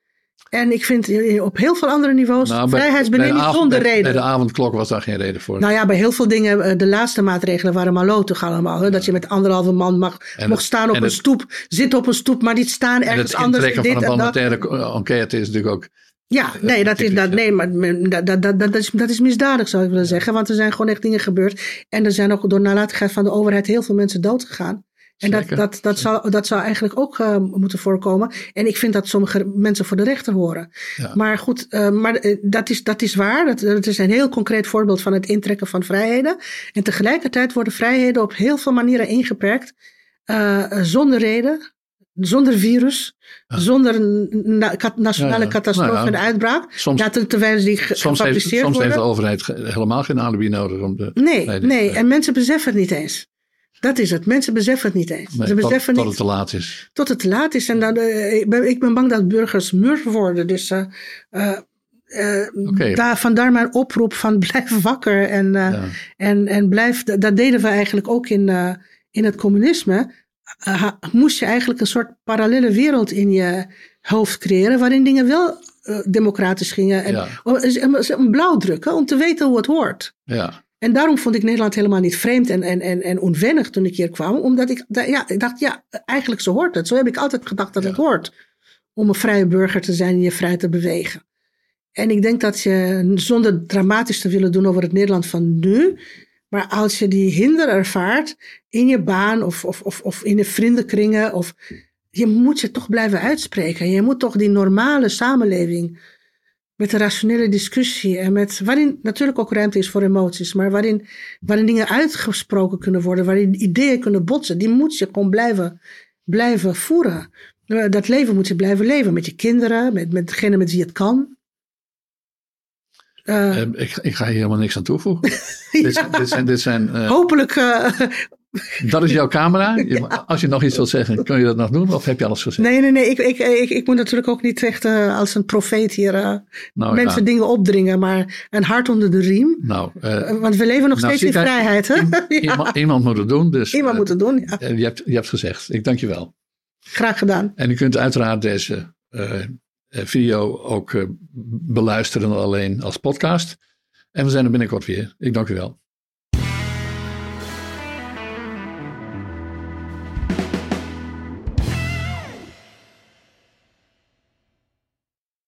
Speaker 2: En ik vind eh, op heel veel andere niveaus
Speaker 1: Nou, bij- avond-
Speaker 2: zonder
Speaker 1: bij-
Speaker 2: reden.
Speaker 1: Bij de avondklok was daar geen reden voor.
Speaker 2: Nou ja, bij heel veel dingen, eh, de laatste maatregelen waren malotig allemaal. Hè? Dat je met anderhalve man mag,
Speaker 1: En
Speaker 2: mocht
Speaker 1: het-
Speaker 2: staan op
Speaker 1: en
Speaker 2: een
Speaker 1: het-
Speaker 2: stoep, zitten op een stoep, maar niet staan
Speaker 1: en
Speaker 2: ergens
Speaker 1: het
Speaker 2: anders.
Speaker 1: intrekken
Speaker 2: dit
Speaker 1: van een parlementaire enquête is natuurlijk ook
Speaker 2: Ja, nee, dat is, dat, nee maar dat, dat, dat, dat, is, dat is misdadig, zou ik willen zeggen. Want er zijn gewoon echt dingen gebeurd. En er zijn ook door nalatigheid van de overheid heel veel mensen dood gegaan. En dat, dat, dat, zou, dat zou eigenlijk ook uh, moeten voorkomen. En ik vind dat sommige mensen voor de rechter horen. Ja. Maar goed, uh, maar uh, dat, is, dat is waar. Dat, dat is een heel concreet voorbeeld van het intrekken van vrijheden. En tegelijkertijd worden vrijheden op heel veel manieren ingeperkt. zonder reden, zonder virus, ja. zonder na, nationale ja, catastrofe nou en uitbraak. Soms, ja, terwijl die
Speaker 1: soms heeft, soms
Speaker 2: worden.
Speaker 1: heeft de overheid helemaal geen alibi nodig om de.
Speaker 2: Nee, nee, en mensen beseffen het niet eens. Dat is het. Mensen beseffen het niet eens.
Speaker 1: Nee,
Speaker 2: Ze
Speaker 1: tot,
Speaker 2: beseffen
Speaker 1: tot
Speaker 2: niet,
Speaker 1: het te laat is.
Speaker 2: Tot het te laat is. En dan, uh, ik, ben, ik ben bang dat burgers mur worden. Dus uh, uh, okay. daar, vandaar mijn oproep van [laughs] blijf wakker. En, ja. en, en blijf, dat deden we eigenlijk ook in, in het communisme. moest je eigenlijk een soort parallele wereld in je hoofd creëren. Waarin dingen wel democratisch gingen. En,
Speaker 1: ja.
Speaker 2: Een blauwdruk om te weten hoe het hoort.
Speaker 1: Ja.
Speaker 2: En daarom vond ik Nederland helemaal niet vreemd en, en, en, en onwennig toen ik hier kwam. Omdat ik, ja, ik dacht, ja, eigenlijk zo hoort het. Zo heb ik altijd gedacht dat ja. het hoort. Om een vrije burger te zijn en je vrij te bewegen. En ik denk dat je, zonder dramatisch te willen doen over het Nederland van nu. Maar als je die hinder ervaart in je baan of, of, of, of in de vriendenkringen. Of, je moet je toch blijven uitspreken. Je moet toch die normale samenleving met een rationele discussie en met, waarin natuurlijk ook ruimte is voor emoties, maar waarin, waarin dingen uitgesproken kunnen worden, waarin ideeën kunnen botsen, die moet je gewoon blijven, blijven voeren. Dat leven moet je blijven leven met je kinderen, met, met degene met wie het kan.
Speaker 1: Uh, uh, ik, ik, ga hier helemaal niks aan toevoegen. [laughs] ja. dit, dit, zijn. Dit zijn uh,
Speaker 2: Hopelijk
Speaker 1: dat is jouw camera. [laughs] Ja. Als je nog iets wilt zeggen, kun je dat nog doen? Of heb je alles gezegd?
Speaker 2: Nee, nee, nee. Ik, ik, ik, ik moet natuurlijk ook niet echt uh, als een profeet hier uh, nou, mensen ja. dingen opdringen. Maar een hart onder de riem.
Speaker 1: Nou, uh,
Speaker 2: Want we leven nog
Speaker 1: nou,
Speaker 2: steeds in vrijheid. Hè?
Speaker 1: Iemand, [laughs] iemand, moet het doen. Dus,
Speaker 2: iemand moet het doen, ja.
Speaker 1: Je hebt, je hebt gezegd. Ik dank je wel.
Speaker 2: Graag gedaan.
Speaker 1: En u kunt uiteraard deze video ook beluisteren alleen als podcast. En we zijn er binnenkort weer. Ik dank u wel.